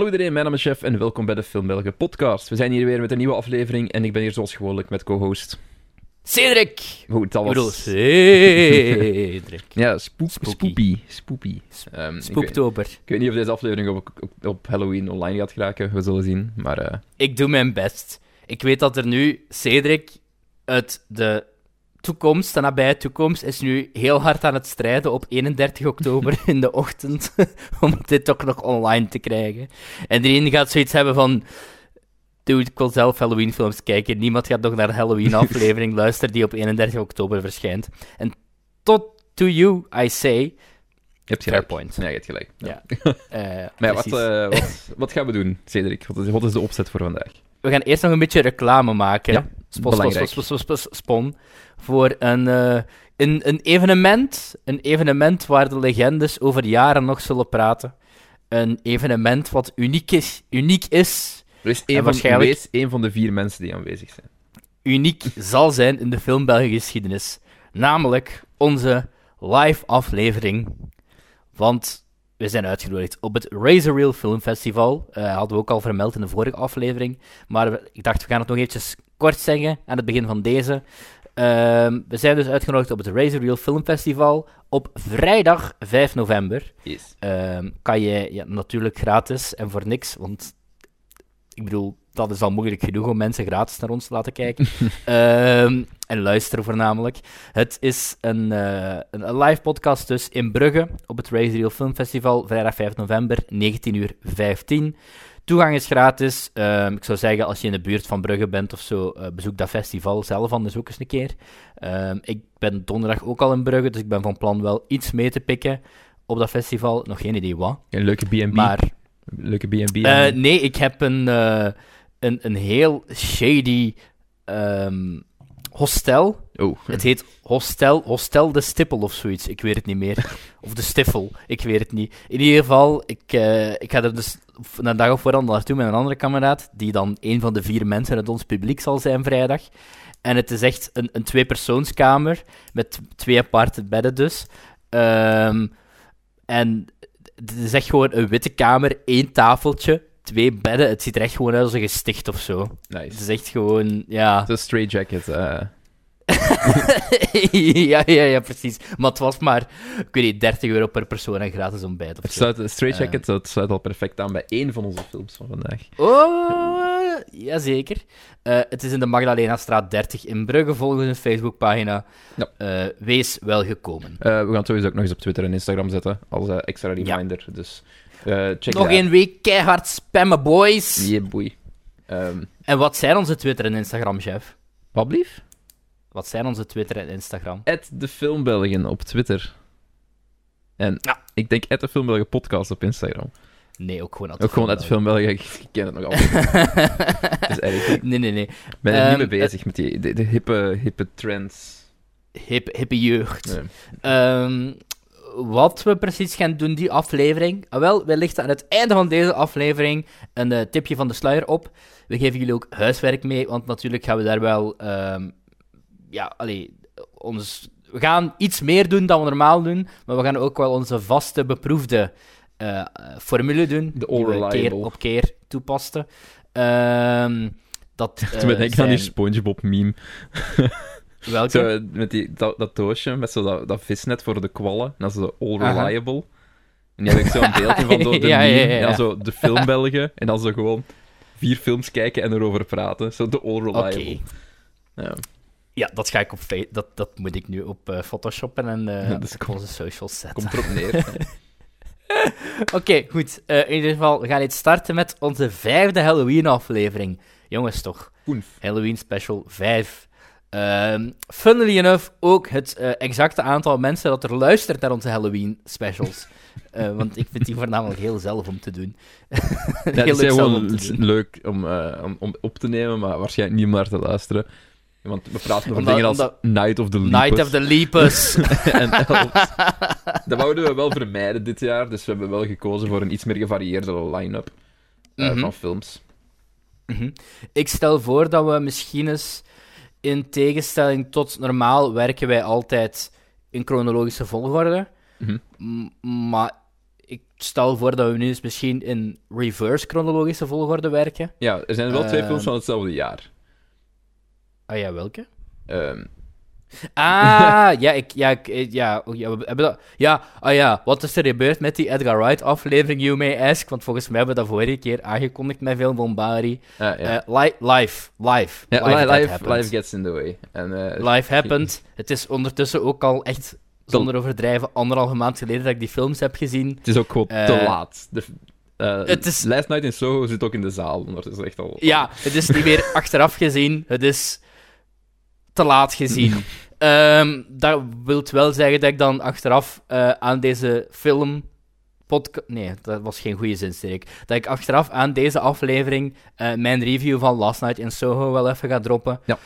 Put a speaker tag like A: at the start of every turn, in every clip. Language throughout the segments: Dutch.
A: Hallo iedereen, mijn naam is Chef en welkom bij de Film Belgen podcast. We zijn hier weer met een nieuwe aflevering en ik ben hier zoals gewoonlijk met co-host.
B: Cedric!
A: Goed, dat
B: Ik bedoel,
A: was...
B: Cedric.
A: Ja, spoep,
B: Spooky.
A: spoopy. Spoopy. Ehm, ik, weet,
B: Spooktober.
A: ik weet niet of deze aflevering op, op, op Halloween online gaat geraken, we zullen zien. Maar eh,
B: Ik doe mijn best. Ik weet dat er nu Cedric uit de toekomst, de nabije toekomst, is nu heel hard aan het strijden op 31 oktober in de ochtend om dit toch nog online te krijgen. En iedereen gaat zoiets hebben van... Dude, ik wil zelf Halloween-films kijken. Niemand gaat nog naar de Halloween-aflevering luisteren die op 31 oktober verschijnt. En tot to you, I say...
A: je hebt gelijk.
B: point.
A: Ja, je hebt gelijk.
B: Ja. eh,
A: Maar wat, eh, wat, wat gaan we doen, Cedric? Wat is, wat is de opzet voor vandaag?
B: We gaan eerst nog een beetje reclame maken.
A: Ja,
B: Spon, spon,
A: belangrijk.
B: spon, spon, spon, spon, spon. Voor een, eh, een, een evenement. Een evenement waar de legendes over jaren nog zullen praten. Een evenement wat uniek is. Uniek is.
A: Wees
B: En
A: één van,
B: waarschijnlijk-
A: wees één van de vier mensen die aanwezig zijn.
B: Uniek zal zijn in de filmbelgeschiedenis. Namelijk onze live aflevering. Want we zijn uitgenodigd op het Razor Reel Film Festival. Eh hadden we ook al vermeld in de vorige aflevering. Maar ik dacht, we gaan het nog eventjes kort zeggen aan het begin van deze. Ehm, we zijn dus uitgenodigd op het Razor Reel Film Festival op vrijdag 5 november.
A: Yes.
B: Ehm, kan je ja, natuurlijk gratis en voor niks, want ik bedoel, dat is al moeilijk genoeg om mensen gratis naar ons te laten kijken. Ehm, en luisteren voornamelijk. Het is een, eh, een, een live podcast dus in Brugge op het Raise Real Film Festival, vrijdag 5 november, 19 uur 15. Toegang is gratis. Ehm, ik zou zeggen, als je in de buurt van Brugge bent of zo, eh, bezoek dat festival zelf anders ook eens een keer. Ehm, ik ben donderdag ook al in Brugge, dus ik ben van plan wel iets mee te pikken op dat festival. Nog geen idee wat.
A: Een leuke B&B.
B: Maar
A: Leuke B&B.
B: eh, nee, ik heb een, eh, een, een heel shady ehm, hostel.
A: Oh,
B: Het heet Hostel, Hostel de Stippel of zoiets. Ik weet het niet meer. Of de Stiffel, ik weet het niet. In ieder geval, ik, ik ga er dus een dag of voorhand naartoe met een andere kameraad, die dan een van de vier mensen uit ons publiek zal zijn vrijdag. En het is echt een, een tweepersoonskamer met twee aparte bedden dus. Ehm, en het is echt gewoon een witte kamer, één tafeltje, twee bedden. Het ziet er echt gewoon uit als een gesticht of zo. Het
A: nice.
B: is echt gewoon, ja...
A: Het is een straight jacket. eh.
B: ja, ja, ja, precies. Maar het was maar, ik weet niet, 30 euro per persoon en gratis ontbijt of
A: Het
B: zo.
A: sluit, straight
B: Eh.
A: dat sluit al perfect aan bij één van onze films van vandaag.
B: Oh, jazeker. Eh het is in de Magdalena straat 30 in Brugge, volgens een Facebookpagina.
A: Ja.
B: Eh, wees welgekomen.
A: Eh, we gaan het sowieso ook nog eens op Twitter en Instagram zetten, als eh, extra reminder. Dus eh, check
B: Nog één week keihard spammen, boys.
A: Yeah, boy. Ehm
B: En wat zijn onze Twitter en Instagram, chef?
A: wat blief?
B: Wat zijn onze Twitter en Instagram?
A: At de Filmbelgen op Twitter. En
B: Ja.
A: ik denk at de Filmbelgen podcast op Instagram.
B: Nee, ook gewoon
A: Ook gewoon at de Filmbelgen, ik, ken het nog altijd. Het is erg.
B: Nee, nee, nee.
A: ben er niet
B: Ehm,
A: mee bezig met die de, de hippe, hippe trends.
B: Hip, hippe jeugd.
A: Nee.
B: Ehm, wat we precies gaan doen, die aflevering. Ah, wel, we lichten aan het einde van deze aflevering een eh, tipje van de sluier op. We geven jullie ook huiswerk mee, want natuurlijk gaan we daar wel. ehm, ja, allee, ons, we gaan iets meer doen dan we normaal doen, maar we gaan ook wel onze vaste, beproefde eh, formule doen.
A: De
B: die we keer op keer toepasten. Ehm, dat,
A: Toen ben
B: eh,
A: ik aan die SpongeBob-meme.
B: Welke?
A: Zo, met die, dat, dat doosje, met zo dat, dat visnet voor de kwallen. En dat is zo all
B: Aha.
A: reliable. En die heb ik zo een beeld in van zo de
B: Ja, ja,
A: meme.
B: ja, ja.
A: En zo de filmbelgen. En dan zo gewoon vier films kijken en erover praten. Zo de all
B: Oké.
A: reliable. Ja.
B: Ja, dat ga ik op dat, dat moet ik nu op eh, Photoshoppen en
A: Ja, dus
B: op
A: kom-
B: onze socials zetten.
A: Komt erop neer.
B: Oké, goed. Eh, in ieder geval, we gaan iets starten met onze vijfde Halloween-aflevering. Jongens, toch? Halloween Special 5. Ehm funnily enough, ook het eh, exacte aantal mensen dat er luistert naar onze Halloween-specials. Eh, want ik vind die voornamelijk heel zelf om te doen. Heel
A: het is
B: leuk zelf om
A: gewoon
B: te doen.
A: leuk om, om, om op te nemen, maar waarschijnlijk niet om naar te luisteren. Want we praten over dingen als
B: omdat-
A: Night of the Lepus.
B: Night of the Lepus.
A: en. Dat wouden we wel vermijden dit jaar, dus we hebben wel gekozen voor een iets meer gevarieerde line-up eh,
B: Mhm.
A: van films.
B: Mhm. Ik stel voor dat we misschien eens, in tegenstelling tot normaal, werken wij altijd in chronologische volgorde.
A: Mhm.
B: Maar ik stel voor dat we nu eens misschien in reverse chronologische volgorde werken.
A: Ja, er zijn wel twee
B: Ehm.
A: films van hetzelfde jaar.
B: Ah ja, welke?
A: Ehm,
B: Ah, ja, ik, ja, ik, eh, ja, oh, ja, we hebben dat, ja, ah ja, wat is er gebeurd met die Edgar Wright aflevering, you may ask? Want volgens mij hebben we dat vorige keer aangekondigd met Film Bombari.
A: ah, ja.
B: Eh, li- live, live,
A: ja,
B: live,
A: li-
B: that
A: life,
B: happened.
A: life gets in the way. En, eh,
B: Live happened. Het is ondertussen ook al echt, zonder overdrijven, anderhalve maand geleden dat ik die films heb gezien.
A: Het is ook gewoon te laat. De,
B: het is-
A: Last Night in Soho zit ook in de zaal. ondertussen echt al...
B: Ja, het is niet meer achteraf gezien, het is te laat gezien. Ehm, dat wil wel zeggen dat ik dan achteraf eh, aan deze film. podca- Nee, dat was geen goede zinsteek. Dat ik achteraf aan deze aflevering eh, mijn review van Last Night in Soho wel even ga droppen.
A: Ja.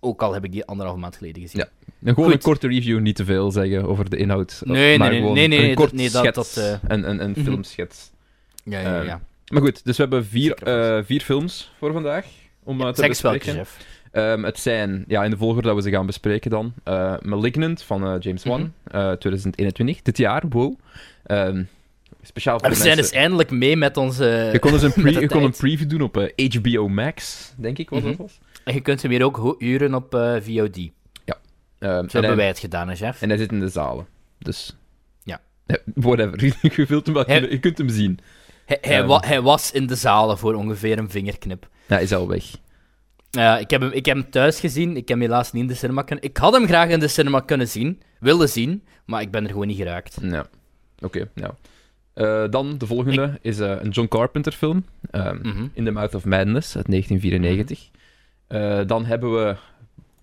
B: Ook al heb ik die anderhalve maand geleden gezien.
A: Ja. En gewoon
B: Goed.
A: een korte review, niet te veel zeggen over de inhoud.
B: Nee, nee,
A: maar
B: nee, nee, nee,
A: een kort
B: nee, dat-
A: schets,
B: eh, mhm.
A: filmschets.
B: ja, ja. Ja.
A: Maar goed, dus we hebben vier, eh, vier films voor vandaag. Om eh, te
B: eens welke,
A: Ehm, het zijn, ja, in de volgorde dat we ze gaan bespreken dan, eh, Malignant van eh, James Wan,
B: Mhm.
A: eh, 2021, dit jaar, wow. Ehm, speciaal voor
B: We zijn dus eindelijk mee met onze...
A: Je kon, dus een, pre- je kon een preview doen op HBO Max, denk ik wat dat
B: Mhm.
A: was.
B: En je kunt hem hier ook huren op VOD. Zo
A: Ehm, en,
B: hebben wij het gedaan, hè, chef.
A: en hij zit in de zalen, dus...
B: Ja.
A: Whatever, je, wilt hem wel,
B: Hij-
A: je kunt hem zien.
B: Hij, hij, wa- hij was in de zalen voor ongeveer een vingerknip.
A: Ja, hij is al weg.
B: Ja, ik, heb hem, ik heb hem thuis gezien. Ik heb hem helaas niet in de cinema kunnen... Ik had hem graag in de cinema kunnen zien. Willen zien. Maar ik ben er gewoon niet geraakt.
A: Ja, oké, ja. Eh, dan, de volgende is eh, een John Carpenter film, ehm,
B: Mhm.
A: In the Mouth of Madness, uit 1994. Eh, dan hebben we...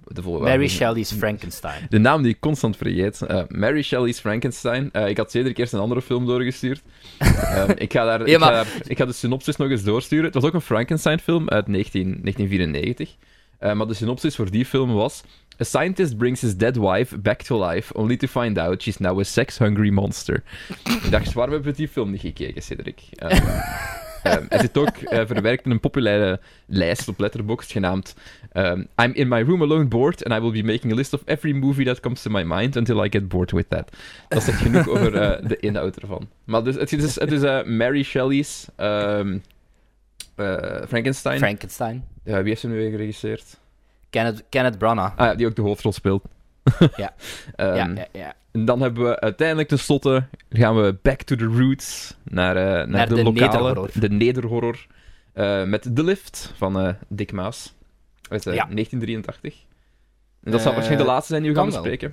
A: De
B: Mary Shelley's Frankenstein.
A: De naam die ik constant vergeet. Eh, Mary Shelley's Frankenstein. Eh, ik had Cedric eerst een andere film doorgestuurd. Ehm, ik, ga daar,
B: Ja,
A: ik, ga
B: maar-
A: daar- ik ga de synopsis nog eens doorsturen. Het was ook een Frankenstein-film uit 19, 1994. Eh, maar de synopsis voor die film was... A scientist brings his dead wife back to life, only to find out she's now a sex-hungry monster. ik dacht, waarom hebben we die film niet gekeken, Cedric? Ehm, ehm, hij zit ook eh, verwerkt in een populaire lijst op Letterboxd genaamd Um, I'm in my room alone bored, and I will be making a list of every movie that comes to my mind until I get bored with that. Dat zegt genoeg over eh, de inhoud ervan. Maar dus, het is, het is eh, Mary Shelley's ehm, eh, Frankenstein.
B: Frankenstein.
A: Wie heeft ze nu weer geregisseerd?
B: Kenneth, Kenneth Branagh.
A: Ah ja, die ook de hoofdrol speelt.
B: Ja.
A: Ehm,
B: ja, ja, ja.
A: En dan hebben we uiteindelijk tenslotte gaan we back to the roots naar, eh, naar,
B: Naar
A: de,
B: de
A: lokale,
B: nederhorror.
A: de nederhorror eh, met The Lift van eh, Dick Maas uit eh,
B: Ja.
A: 1983. En dat zal waarschijnlijk de laatste zijn die we gaan bespreken.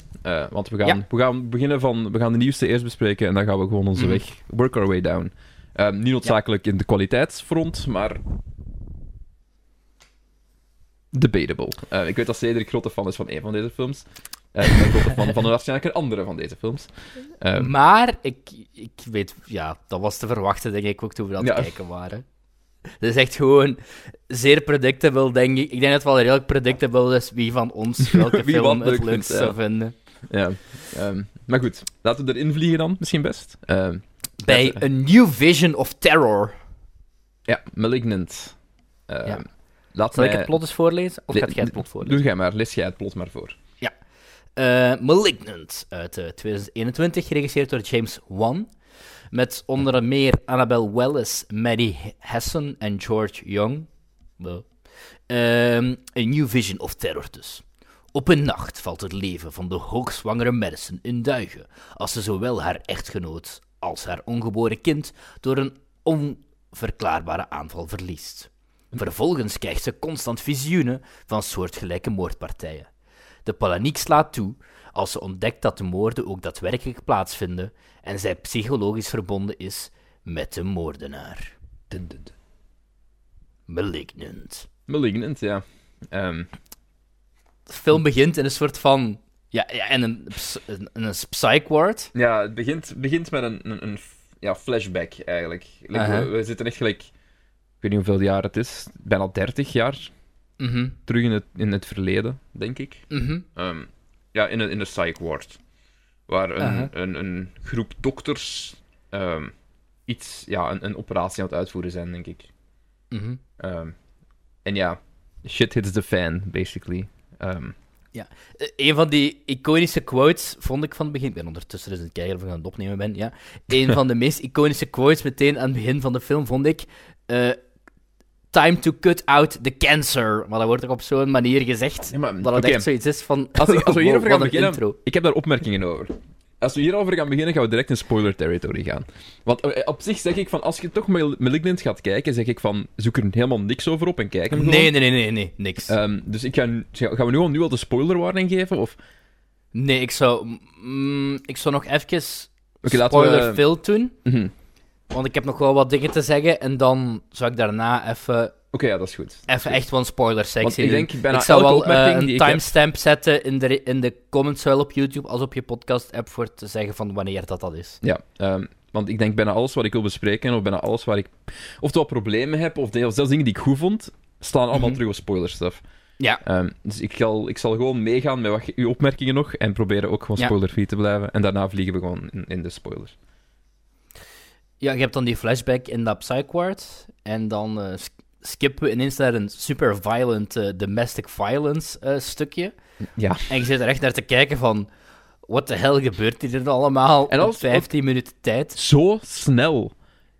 A: Want we gaan, we gaan beginnen van... We gaan de nieuwste eerst bespreken en dan gaan we gewoon onze
B: Mhm.
A: weg... Work our way down. Eh, niet noodzakelijk in de kwaliteitsfront, maar... Debatable. Ik weet dat Cedric grote fan is van een van deze films. Eh, ik fan van waarschijnlijk een andere van deze films. Eh,
B: Maar ik, ik weet, ja, dat was te verwachten, denk ik, ook toen we aan het
A: Ja.
B: kijken waren. Het is echt gewoon zeer predictable, denk ik. Ik denk dat het wel redelijk predictable is wie van ons welke film het
A: leuk
B: leukst
A: ja.
B: zou vinden.
A: Ja, ehm, maar goed. Laten we erin vliegen dan, misschien best. Ehm,
B: Bij
A: ja,
B: A New Vision of Terror.
A: ja, Malignant. Ehm,
B: Ja.
A: Laat
B: Zal ik het plot eens voorlezen? Of gaat jij het plot voorlezen?
A: Doe jij maar, lees jij het plot maar voor.
B: Eh, Malignant uit eh, 2021, geregisseerd door James Wan. Met onder meer Annabelle Wallis, Maddie Hessen en George Young. Wel. Ehm, A New Vision of Terror dus. Op een nacht valt het leven van de hoogzwangere Madison in duigen, als ze zowel haar echtgenoot als haar ongeboren kind door een onverklaarbare aanval verliest. Vervolgens krijgt ze constant visioenen van soortgelijke moordpartijen. De paniek slaat toe als ze ontdekt dat de moorden ook daadwerkelijk plaatsvinden en zij psychologisch verbonden is met de moordenaar.
A: Dun, dun, dun.
B: Malignant.
A: Malignant, ja. Ehm,
B: De film begint in een soort van. Ja, ja in een, een, een psych ward.
A: ja, het begint, begint met een, een, een ja, flashback, eigenlijk. Like, we, we zitten echt gelijk... Ik weet niet hoeveel jaar het is. Bijna 30 jaar
B: Mhm,
A: terug in het, in het verleden, denk ik.
B: mhm,
A: Ehm, ja, in een, in een psych ward. Waar een, een, een groep dokters ehm, iets, ja, een, een operatie aan het uitvoeren zijn, denk ik.
B: mhm.
A: Ehm, en ja, shit hits the fan, basically. Ehm,
B: Ja, Eh, een van die iconische quotes vond ik van het begin. Ik ben ondertussen dus het kijken of ik aan het opnemen ben. Ja. Een van de meest iconische quotes meteen aan het begin van de film vond ik. eh, Time to cut out the cancer. Maar dat wordt ook op zo'n manier gezegd.
A: Ja, maar,
B: dat het echt zoiets is van.
A: Als, ik, als we hierover gaan beginnen,
B: intro.
A: ik heb daar opmerkingen over. Als we hierover gaan beginnen, gaan we direct in spoiler territory gaan. Want eh, op zich zeg ik van, als je toch Mal- Malignant gaat kijken, zeg ik van, zoek er helemaal niks over op en kijk hem.
B: Nee, nee, nee, nee, nee, niks.
A: Ehm, dus ik ga, gaan we nu al, nu al de spoiler warning geven? Of...
B: nee, ik zou. mm, ik zou nog even.
A: We-
B: spoiler Phil doen.
A: Mhm.
B: Want ik heb nog wel wat dingen te zeggen. En dan zou ik daarna even.
A: Oké, ja, dat is goed.
B: Even echt wel een spoiler sectie
A: ik denk
B: ik zou
A: elke
B: wel eh, een timestamp zetten in de, in de comments, zowel op YouTube als op je podcast-app, voor te zeggen van wanneer dat, dat is.
A: Ja, ehm, want ik denk bijna alles wat ik wil bespreken, of bijna alles waar ik oftewel problemen heb, of of zelfs dingen die ik goed vond, staan allemaal
B: Mhm.
A: terug op spoilerstuff.
B: Ja.
A: Ehm, dus ik zal, ik zal gewoon meegaan met wat, uw opmerkingen nog en proberen ook gewoon
B: Ja.
A: spoiler-free te blijven. En daarna vliegen we gewoon in, in de spoilers.
B: Ja, je hebt dan die flashback in dat Psych Ward. En dan eh, sk- skippen we ineens naar een super violent eh, domestic violence eh, stukje.
A: Ja.
B: En je zit er echt naar te kijken van... Wat de hel gebeurt hier allemaal
A: En als-
B: 15 minuten tijd?
A: Zo snel.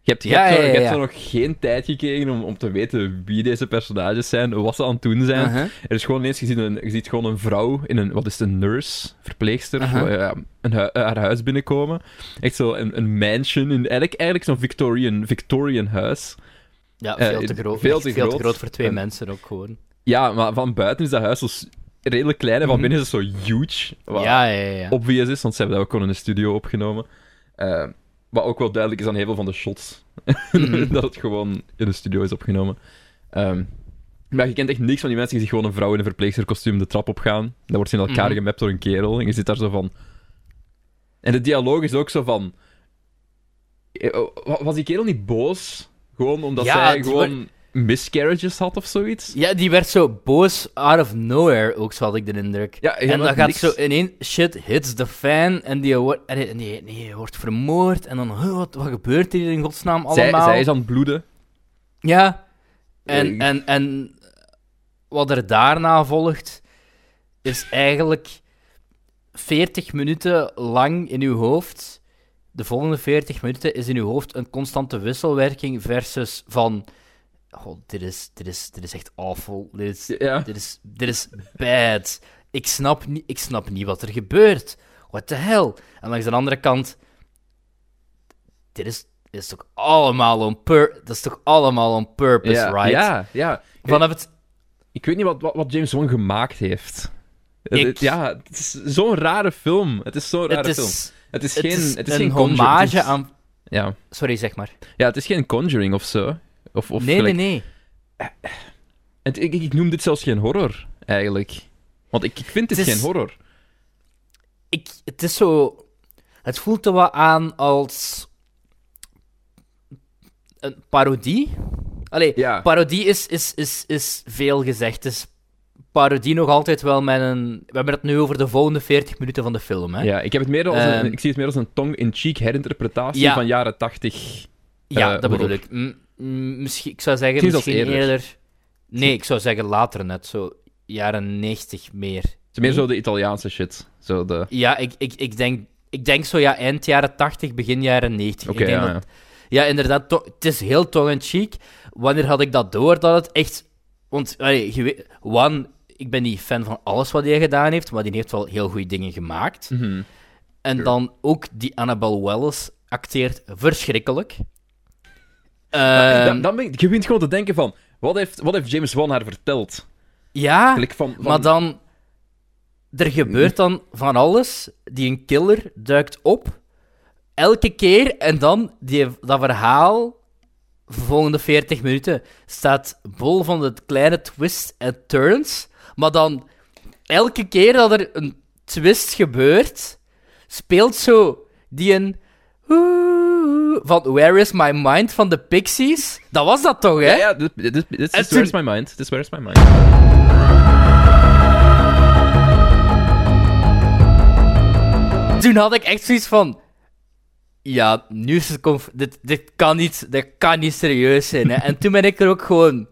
A: Je hebt, je
B: Ja,
A: hebt, zo,
B: ja, ja,
A: je hebt
B: ja.
A: zo nog geen tijd gekregen om, om te weten wie deze personages zijn, wat ze aan het doen zijn. Er is gewoon ineens, je ziet, een, je ziet gewoon een vrouw in een, wat is het, een nurse, verpleegster, ja, een hu- haar huis binnenkomen. Echt zo een, een mansion, in, eigenlijk, eigenlijk zo'n Victorian, Victorian huis.
B: Ja,
A: Eh,
B: veel te groot.
A: veel te
B: veel te
A: groot.
B: voor twee
A: En-
B: mensen ook gewoon.
A: Ja, maar van buiten is dat huis zo s- redelijk klein en van
B: Mhm.
A: binnen is het zo huge. Wat
B: Ja, ja, ja. ja.
A: obvious is, want ze hebben dat ook gewoon in de studio opgenomen. Wat ook wel duidelijk is aan heel veel van de shots.
B: Mhm.
A: dat het gewoon in de studio is opgenomen. Ehm, maar je kent echt niks van die mensen die zich gewoon een vrouw in een verpleegsterkostuum de trap opgaan. Dan wordt ze in elkaar
B: Mhm.
A: gemapt door een kerel. En je zit daar zo van... En de dialoog is ook zo van... Eh, wa- Was die kerel niet boos? Gewoon omdat
B: Ja,
A: zij gewoon miscarriages had of zoiets?
B: Ja, die werd zo boos out of nowhere, ook zo had ik de indruk.
A: Ja,
B: en dan gaat
A: niks.
B: zo ineens shit hits the fan en die wordt, en nee, nee, wordt vermoord. En dan, huh, wat, wat gebeurt hier in godsnaam
A: Zij,
B: allemaal?
A: zij is aan het bloeden.
B: Ja. En,
A: Ik-
B: en, en wat er daarna volgt, is eigenlijk 40 minuten lang in uw hoofd. De volgende 40 minuten is in uw hoofd een constante wisselwerking versus van... Oh, dit is, dit is, dit is echt awful. Dit is, dit is, dit is bad. Ik snap, niet, ik snap niet wat er gebeurt. What the hell? En langs de andere kant... Dit is, dit is toch allemaal on pur... Dat is toch allemaal on purpose, right?
A: Ja, ja.
B: Vanaf het...
A: Ik weet niet wat, wat, wat James Wan gemaakt heeft.
B: Ik-
A: ja, het is zo'n rare film. Het is zo'n rare
B: Het
A: film. Het is
B: het
A: geen,
B: is
A: het is
B: een
A: geen
B: hommage aan...
A: Ja.
B: Sorry, zeg maar.
A: ja, het is geen Conjuring of zo. Of, of
B: nee,
A: gelijk-
B: nee, nee.
A: Het, ik, ik noem dit zelfs geen horror, eigenlijk. Want ik, ik vind dit
B: Het is-
A: geen horror.
B: Ik, het is zo... Het voelt er wat aan als... Een parodie? Allee,
A: Ja.
B: parodie is, is, is, is veel gezegd. Het is parodie nog altijd wel met een... We hebben het nu over de volgende 40 minuten van de film, hè?
A: Ja, ik, heb het meer als een,
B: Ehm.
A: ik zie het meer als een tong-in-cheek herinterpretatie
B: Ja.
A: van jaren 80.
B: Ja,
A: eh,
B: dat bedoel ik. Misschien, ik zou zeggen,
A: Misschien eerder.
B: eerder... Nee, ik zou zeggen later net, zo jaren 90 meer.
A: Het is meer zo de Italiaanse shit. Zo de...
B: Ja, ik, ik, ik, denk, ik denk zo ja, eind jaren 80, begin jaren 90.
A: Oké,
B: ik denk
A: ja,
B: dat, ja, inderdaad, to- het is heel tong-in-cheek. Wanneer had ik dat door dat het echt... Want, allee, je weet, one, ik ben niet fan van alles wat hij gedaan heeft, maar die heeft wel heel goede dingen gemaakt.
A: Mhm.
B: En
A: Sure.
B: dan ook die Annabelle Wells acteert verschrikkelijk.
A: Maar
B: Ehm,
A: dan, dan ben ik, je begint gewoon te denken van... Wat heeft, wat heeft James Wan haar verteld?
B: ja,
A: Gelijk van, van-
B: maar dan... Er gebeurt dan van alles. Die een killer duikt op. Elke keer. En dan die, dat verhaal... De volgende 40 minuten staat bol van de kleine twists en turns. Maar dan... Elke keer dat er een twist gebeurt... Speelt zo die een... Van Where is My Mind van de Pixies. Dat was dat toch, hè?
A: Ja, ja, dit, dit, dit, dit
B: En
A: is My Mind. Dit is Where's My Mind.
B: toen had ik echt zoiets van... Ja, nu is het... Dit, dit, kan niet, dit kan niet serieus zijn. Hè. En toen ben ik er ook gewoon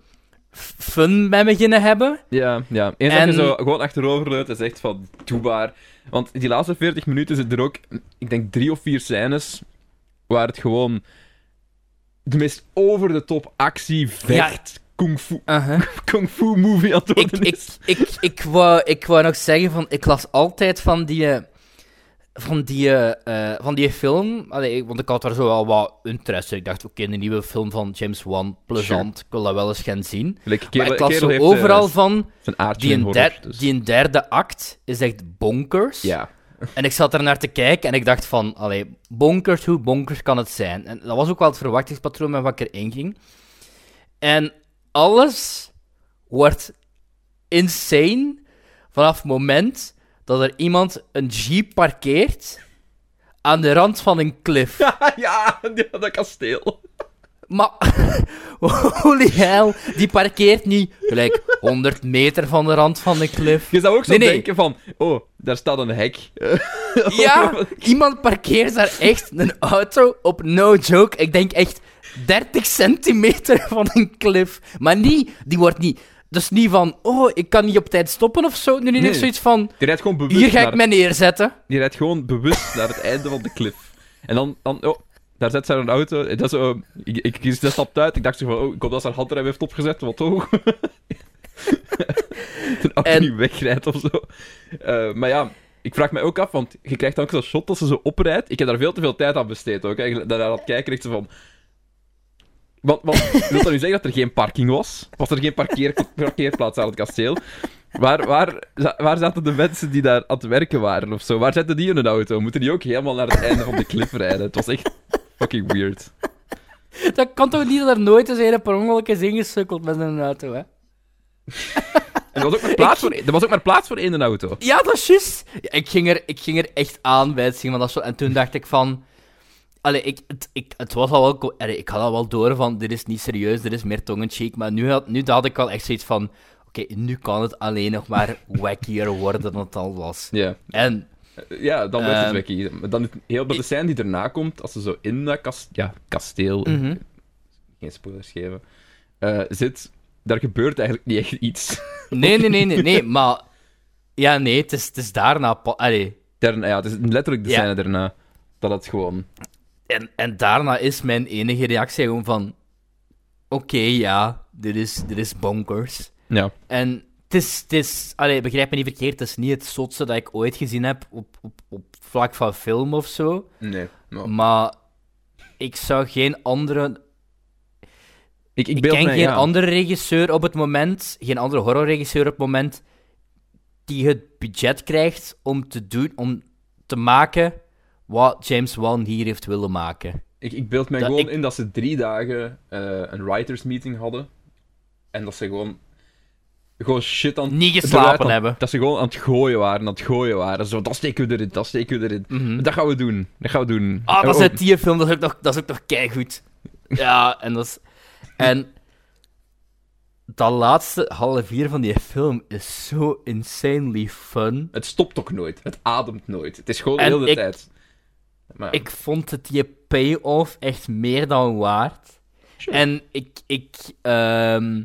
B: fun met beginnen hebben.
A: Ja, ja. Eens
B: En-
A: dat je zo gewoon achterover leunt, is echt van doebaar. Want die laatste 40 minuten zitten er ook, ik denk, drie of vier scènes waar het gewoon de meest over de top actie, vecht, kung, fu, kung fu movie aan het
B: ik, ik, ik, ik, wou, ik wou nog zeggen van, ik las altijd van die, eh, van die, eh, van die film, Allee, want ik had daar zo wel wat interesse. Ik dacht, oké, een nieuwe film van James Wan, plezant, ik wil dat wel eens gaan zien.
A: Like,
B: Maar ik las zo
A: heeft,
B: overal
A: eh,
B: van, die, een der-
A: dus-
B: die een derde act is echt bonkers.
A: Ja.
B: En ik zat er naar te kijken en ik dacht van, allee, bonkers, hoe bonkers kan het zijn? En dat was ook wel het verwachtingspatroon met wat ik erin ging. En alles wordt insane vanaf het moment dat er iemand een jeep parkeert aan de rand van een klif.
A: ja, die- dat kasteel.
B: Maar, holy hell, die parkeert niet gelijk 100 meter van de rand van de klif.
A: Je zou ook zo
B: Nee, nee.
A: denken van, oh, daar staat een hek.
B: Ja, iemand parkeert daar echt een auto op no joke. Ik denk echt 30 centimeter van een klif. Maar niet, die wordt niet. Dus niet van, oh, ik kan niet op tijd stoppen of zo. Nee. Nee. zoiets van,
A: Die rijdt gewoon bewust
B: hier ga ik mij neerzetten.
A: die rijdt gewoon bewust naar het einde van de klif. En dan, dan oh, daar zet zij een auto. En dat is zo, ik, ik dat stapt uit. Ik dacht zo van, oh, ik hoop dat ze haar handrem heeft opgezet, wat de auto
B: En-
A: niet wegrijdt of zo. Eh, maar ja, ik vraag me ook af, want je krijgt dan ook zo'n shot dat ze zo oprijdt. Ik heb daar veel te veel tijd aan besteed ook. Hè. Daar aan het kijken, echt zo van... Want, want wil dat nu zeggen dat er geen parking was? Was er geen parkeer, parkeerplaats aan het kasteel? Waar, waar, waar zaten de mensen die daar aan het werken waren of zo? Waar zetten die in een auto? Moeten die ook helemaal naar het einde van de klif rijden? Het was echt fucking weird.
B: Dat kan toch niet dat er nooit eens een per ongeluk is ingesukkeld met een auto, hè?
A: En er was ook maar plaats voor, er was ook maar plaats voor één auto.
B: Ja, dat is juist. Ja, ik, ging er, ik ging er echt aan bij het zien van dat zo. En toen dacht ik van... Allee, ik, het, ik, het was al wel... Allee, ik had al wel door van, dit is niet serieus, dit is meer tong-in-cheek. Maar nu had, nu had ik al echt zoiets van... Oké, nu kan het alleen nog maar wackier worden dan het al was.
A: Ja,
B: En
A: ja dan wordt het
B: Ehm.
A: Maar dan heel de scène die erna komt, als ze zo in dat kast, ja, kasteel,
B: Mhm.
A: geen spoilers geven, eh, zit, daar gebeurt eigenlijk niet echt iets.
B: Nee, nee, nee, nee, nee, maar... Ja, nee, het is, het is daarna... Allee,
A: Daarna, ja, het is letterlijk de
B: Ja.
A: scène daarna dat het gewoon...
B: en, en daarna is mijn enige reactie gewoon van... Oké, ja, dit is, dit is bonkers.
A: Ja.
B: En het is, het is allee, begrijp me niet verkeerd, het is niet het zotste dat ik ooit gezien heb op, op, op vlak van film of zo.
A: Nee. maar-
B: Maar ik zou geen andere.
A: Ik, ik
B: Ik ken
A: mij,
B: geen
A: ja.
B: andere regisseur op het moment, geen andere horrorregisseur op het moment, die het budget krijgt om te doen, om te maken wat James Wan hier heeft willen maken.
A: Ik, ik beeld mij
B: Dat
A: gewoon
B: ik-
A: in dat ze drie dagen eh, een writers meeting hadden. En dat ze gewoon... Gewoon shit aan
B: Niet geslapen hebben.
A: Dat ze gewoon aan het gooien waren, aan het gooien waren. Zo, dat steken we erin, dat steken we erin.
B: Mhm.
A: Dat gaan we doen, dat gaan we doen.
B: Ah, dat is uit die film, dat is ook nog, dat is ook nog keigoed. Ja, en dat is... En... Dat laatste half uur van die film is zo insanely fun.
A: Het stopt ook nooit. Het ademt nooit. Het is gewoon
B: En
A: de
B: ik-
A: tijd. Maar,
B: Ik vond het die payoff echt meer dan waard.
A: Sure.
B: En ik... Ik, ehm,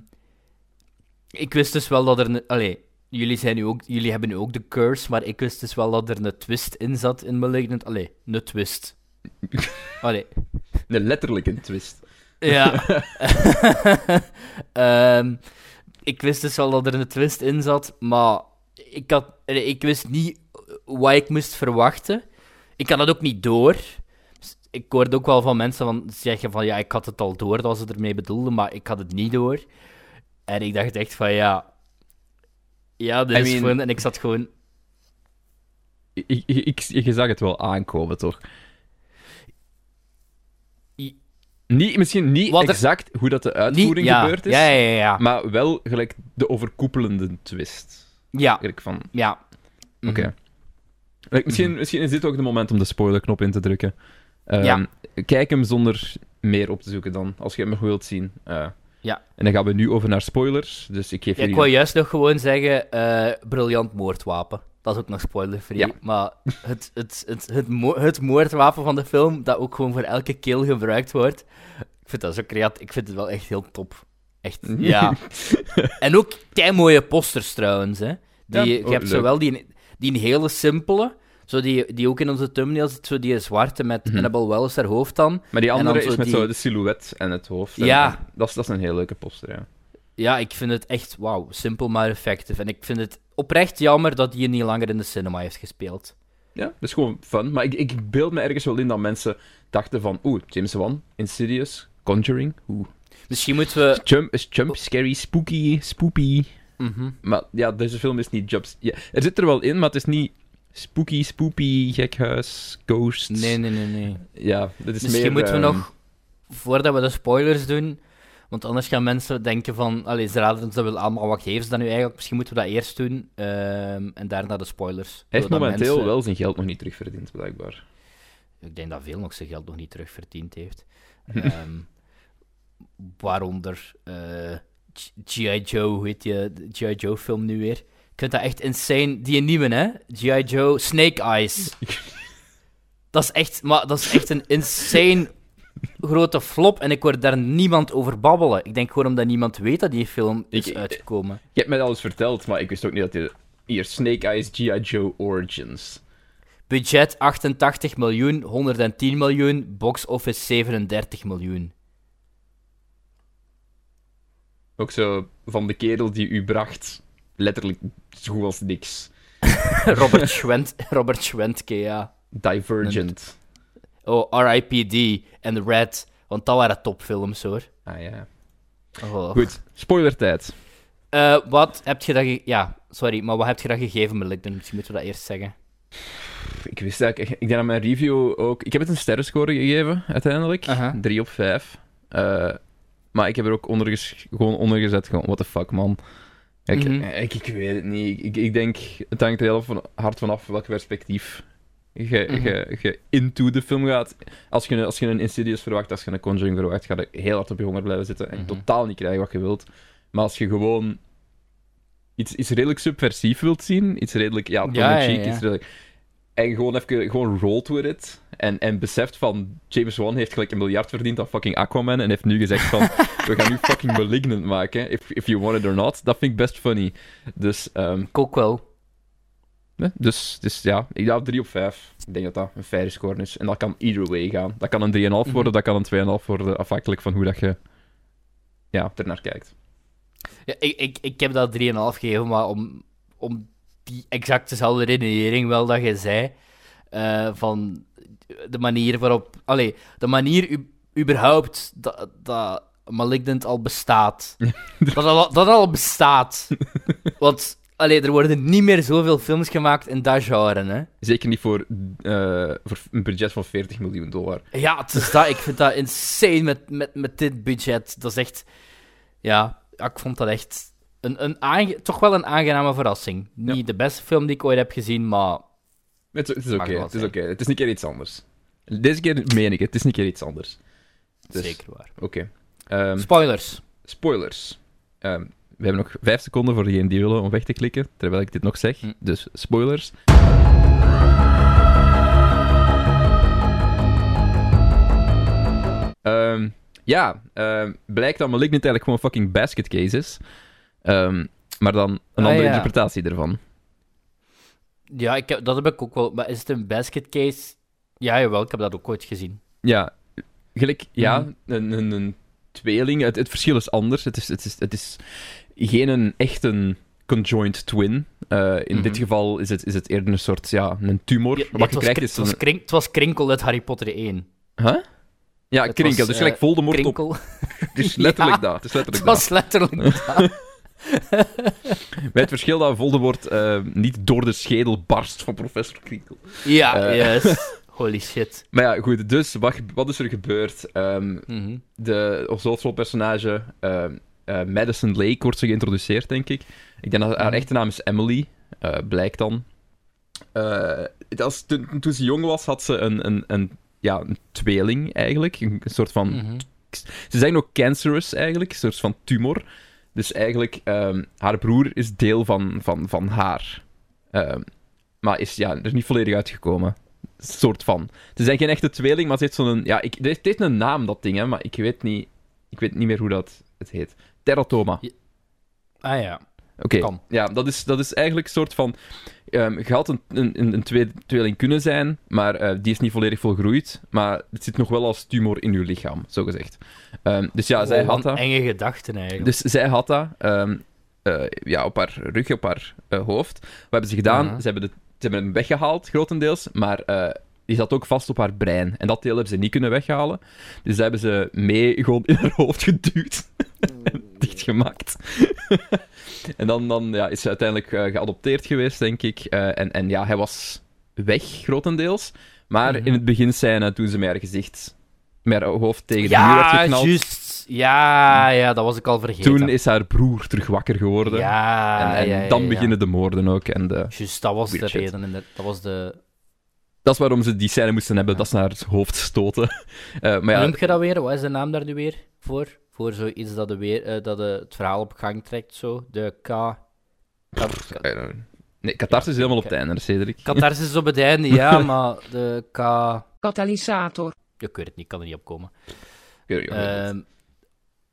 B: ik wist dus wel dat er... Een, allee, jullie, zijn nu ook, jullie hebben nu ook de curse, maar ik wist dus wel dat er een twist in zat in Malignant. Allee, een twist. Allee,
A: een twist.
B: Ja. Ehm, ik wist dus wel dat er een twist in zat, maar ik, had, ik wist niet wat ik moest verwachten. Ik had het ook niet door. Ik hoorde ook wel van mensen van, zeggen van ja, ik had het al door dat ze ermee bedoelden, maar ik had het niet door. En ik dacht echt van ja. Ja, dit
A: I
B: is
A: mean-
B: gewoon. En ik zat gewoon.
A: Ik, ik, ik, je zag het wel aankomen, toch?
B: I-
A: Niet, misschien niet
B: Wat er-
A: exact hoe dat de
B: Niet,
A: uitvoering
B: ja,
A: gebeurd is,
B: ja, ja, ja. Ja,
A: maar wel gelijk de overkoepelende twist.
B: ja.
A: Van,
B: ja.
A: oké.
B: Mhm.
A: Misschien, misschien is dit ook de moment om de spoilerknop in te drukken.
B: Ja.
A: Kijk hem zonder meer op te zoeken dan, als je hem nog wilt zien. Eh,
B: Ja.
A: En dan gaan we nu over naar spoilers, dus ik geef
B: Ja, ik
A: jullie...
B: wou juist nog gewoon zeggen, eh, briljant moordwapen. Dat is ook nog spoilerfree.
A: Ja.
B: Maar het, het, het, het, mo- het moordwapen van de film, dat ook gewoon voor elke kill gebruikt wordt, ik vind dat zo creatief. Ik vind het wel echt heel top. Echt, ja. en ook kei mooie posters trouwens, hè. Die,
A: Ja,
B: je
A: oh,
B: hebt zowel die, die een hele simpele, zo die, die ook in onze thumbnail zit, zo die zwarte met
A: Mhm.
B: Annabelle Wells haar hoofd dan.
A: Maar die andere
B: zo
A: is met
B: die-
A: zo de silhouet en het hoofd. En-
B: Ja.
A: en dat, is, dat is een heel leuke poster, ja.
B: Ja, ik vind het echt, wauw, simpel maar effectief. En ik vind het oprecht jammer dat die niet langer in de cinema heeft gespeeld.
A: Ja, dat is gewoon fun. Maar ik, ik beeld me ergens wel in dat mensen dachten van... Oeh, James Wan, Insidious, Conjuring. Oeh.
B: Misschien moeten we...
A: Jump is jump, scary, spooky, spoopy.
B: Mhm.
A: Maar ja, deze film is niet jumps. Ja, er zit er wel in, maar het is niet spooky, spoopy, gekhuis, ghosts.
B: Nee, nee, nee, nee.
A: Ja, dat is
B: Misschien
A: meer...
B: moeten we
A: ehm,
B: nog, voordat we de spoilers doen, want anders gaan mensen denken van, allee, ze raden ons dat wel allemaal, wat geven ze dan nu eigenlijk? Misschien moeten we dat eerst doen, ehm, en daarna de spoilers.
A: Hij heeft momenteel
B: mensen-
A: wel zijn geld nog niet terugverdiend, blijkbaar.
B: Ik denk dat veel nog zijn geld nog niet terugverdiend heeft. Ehm, waaronder eh, G- G.I. Joe, hoe heet die, de G.I. Joe film nu weer? Ik vind dat echt insane. Die nieuwe, hè? G.I. Joe, Snake Eyes. dat is echt, maar dat is echt een insane grote flop en ik hoor daar niemand over babbelen. Ik denk gewoon omdat niemand weet dat die film is
A: Ik-
B: uitgekomen.
A: Je hebt mij alles verteld, maar ik wist ook niet dat je... Hier, Snake Eyes G.I. Joe Origins.
B: Budget 88 miljoen, 110 miljoen, box office 37 miljoen.
A: Ook zo van de kerel die u bracht, letterlijk zo goed als niks.
B: Robert, Schwent, Robert Schwentke, ja.
A: Divergent.
B: Oh, R.I.P.D. en Red. Want dat waren topfilms, hoor.
A: Ah ja.
B: Oh.
A: Goed, spoilertijd.
B: Eh, wat heb je dat... ge- Ja, sorry, maar wat heb je dat gegeven, Melikden? Misschien moeten we dat eerst zeggen.
A: Ik wist eigenlijk... Ik denk dat mijn review ook... Ik heb het een sterrenscore gegeven, uiteindelijk.
B: Aha.
A: 3 op 5. Eh, maar ik heb er ook onder gewoon onder gezet. Gewoon, what the fuck, man. Ik,
B: Mhm.
A: ik, ik weet het niet. Ik, ik denk... Het hangt er heel van, hard vanaf welk perspectief je,
B: Mhm.
A: je, je into de film gaat. Als je, een- als je een Insidious verwacht, als je een Conjuring verwacht, ga je heel hard op je honger blijven zitten en
B: Mhm.
A: totaal niet krijgen wat je wilt. Maar als je gewoon iets, iets redelijk subversief wilt zien, iets redelijk, ja,
B: ja, ja.
A: iets redelijk... En gewoon even, gewoon rolled with it. En, en beseft van, James Wan heeft gelijk een miljard verdiend aan fucking Aquaman en heeft nu gezegd van, we gaan nu fucking Malignant maken, if, if you want it or not. Dat vind ik best funny. Dus,
B: ook wel.
A: Nee, dus, dus ja, ik dacht 3 op 5. Ik denk dat dat een faire score is. En dat kan either way gaan. Dat kan een 3,5 worden,
B: Mhm.
A: dat kan een 2,5 worden, afhankelijk van hoe dat je ja, ernaar kijkt.
B: Ja, ik, ik, ik heb dat 3,5 gegeven, maar om, om die exact dezelfde redenering wel dat je zei. eh, van de manier waarop... Allee, de manier u, überhaupt dat, dat Malignant al bestaat. dat, al, dat al bestaat. Want... Allee, er worden niet meer zoveel films gemaakt in dat genre, hè.
A: Zeker niet voor, eh, voor een budget van 40 miljoen dollar.
B: Ja, het is dat. Ik vind dat insane met, met, met dit budget. Dat is echt... Ja, ik vond dat echt... Een, een aange- toch wel een aangename verrassing. Niet de beste film die ik ooit heb gezien, maar...
A: Het, is- het is oké, het is oké. Het is een keer iets anders. Deze keer meen ik het, het is een keer iets anders. Dus,
B: Zeker waar.
A: Oké. Ehm,
B: Spoilers.
A: spoilers. Ehm, we hebben nog 5 seconden voor degenen die willen om weg te klikken, terwijl ik dit nog zeg.
B: Hm.
A: Dus spoilers. Ehm, ja, blijkt dat Malignant eigenlijk gewoon fucking basket case is. Ehm, maar dan een
B: Ah,
A: andere
B: ja.
A: interpretatie ervan.
B: Ja, ik heb, dat heb ik ook wel. Maar is het een basket case? Ja, jawel, ik heb dat ook ooit gezien.
A: Ja, gelijk, ja,
B: Mhm.
A: een, een, een tweeling. Het, het verschil is anders. Het is, het is, het is geen een echte conjoined twin. Eh, in dit
B: Mhm.
A: geval is het, is het eerder een soort, ja, een tumor.
B: Ja,
A: Wat
B: het,
A: je krijgt is
B: het, was krink- het was Krinkel uit Harry Potter 1.
A: Huh? Ja,
B: Het
A: krinkel.
B: was,
A: dus gelijk Voldemort op...
B: Krinkel.
A: Het is letterlijk
B: Ja,
A: dat. Het is
B: Het
A: letterlijk dat.
B: was letterlijk dat.
A: Met het verschil dat Voldemort eh, niet door de schedel barst van professor Krinkel.
B: Ja,
A: Eh.
B: yes. Holy shit.
A: Maar ja, goed. Dus, wat, wat is er gebeurd? Ehm,
B: Mhm.
A: de ons hoofdrolpersonage, ehm eh, Madison Lake, wordt ze geïntroduceerd, denk ik. Ik denk dat haar
B: Mhm.
A: echte naam is Emily, eh, blijkt dan. Eh, was, toen, toen ze jong was, had ze een, een, een, ja, een tweeling, eigenlijk. Een, een soort van...
B: Mhm.
A: Ze zijn ook cancerous, eigenlijk. Een soort van tumor. Dus eigenlijk, ehm, haar broer is deel van, van, van haar. Ehm, maar is ja, er niet volledig uitgekomen. Soort van. Ze zijn geen echte tweeling, maar ze heeft zo'n... Ja, ik, het heeft een naam, dat ding, hè, maar ik weet niet, ik weet niet meer hoe dat het heet. Teratoma.
B: Ah ja.
A: Oké, ja, dat is, dat is eigenlijk een soort van... ehm je had een, een, een tweeling kunnen zijn, maar eh, die is niet volledig volgroeid. Maar het zit nog wel als tumor in je lichaam, zogezegd. Ehm dus ja, zij had dat.
B: enge gedachten eigenlijk.
A: Dus zij had dat ehm, eh, ja, op haar rug, op haar eh, hoofd. Wat hebben ze gedaan? Ze, hebben de, ze hebben hem weggehaald, grotendeels, maar die zat ook vast op haar brein. En dat deel hebben ze niet kunnen weghalen. Dus dat hebben ze mee gewoon in haar hoofd geduwd. en dichtgemaakt. en dan, dan ja, is ze uiteindelijk eh, geadopteerd geweest, denk ik. Eh, en, en ja, hij was weg, grotendeels. Maar
B: Mhm.
A: in het begin scène, toen ze met haar gezicht, met haar hoofd tegen de muur
B: ja,
A: geknald...
B: juist. Ja, ja, dat was ik al vergeten.
A: Toen is haar broer terug wakker geworden.
B: Ja,
A: en en
B: ja, ja,
A: dan beginnen de moorden ook. En de...
B: Juist, dat was de reden. Dat was de...
A: Dat is waarom ze die scène moesten hebben,
B: Ja.
A: dat ze naar het hoofd stoten. Eh, maar ja,
B: noem je dat weer? Wat is de naam daar nu weer voor? Voor zoiets dat, de weer, eh, dat de, het verhaal op gang trekt, zo. De K...
A: Nee, catharsis is helemaal op het einde, Cedric.
B: Catharsis op het einde, ja, maar de K...
C: Katalysator.
B: Ik weet het niet, ik kan er niet op komen.
A: Ik weet het is.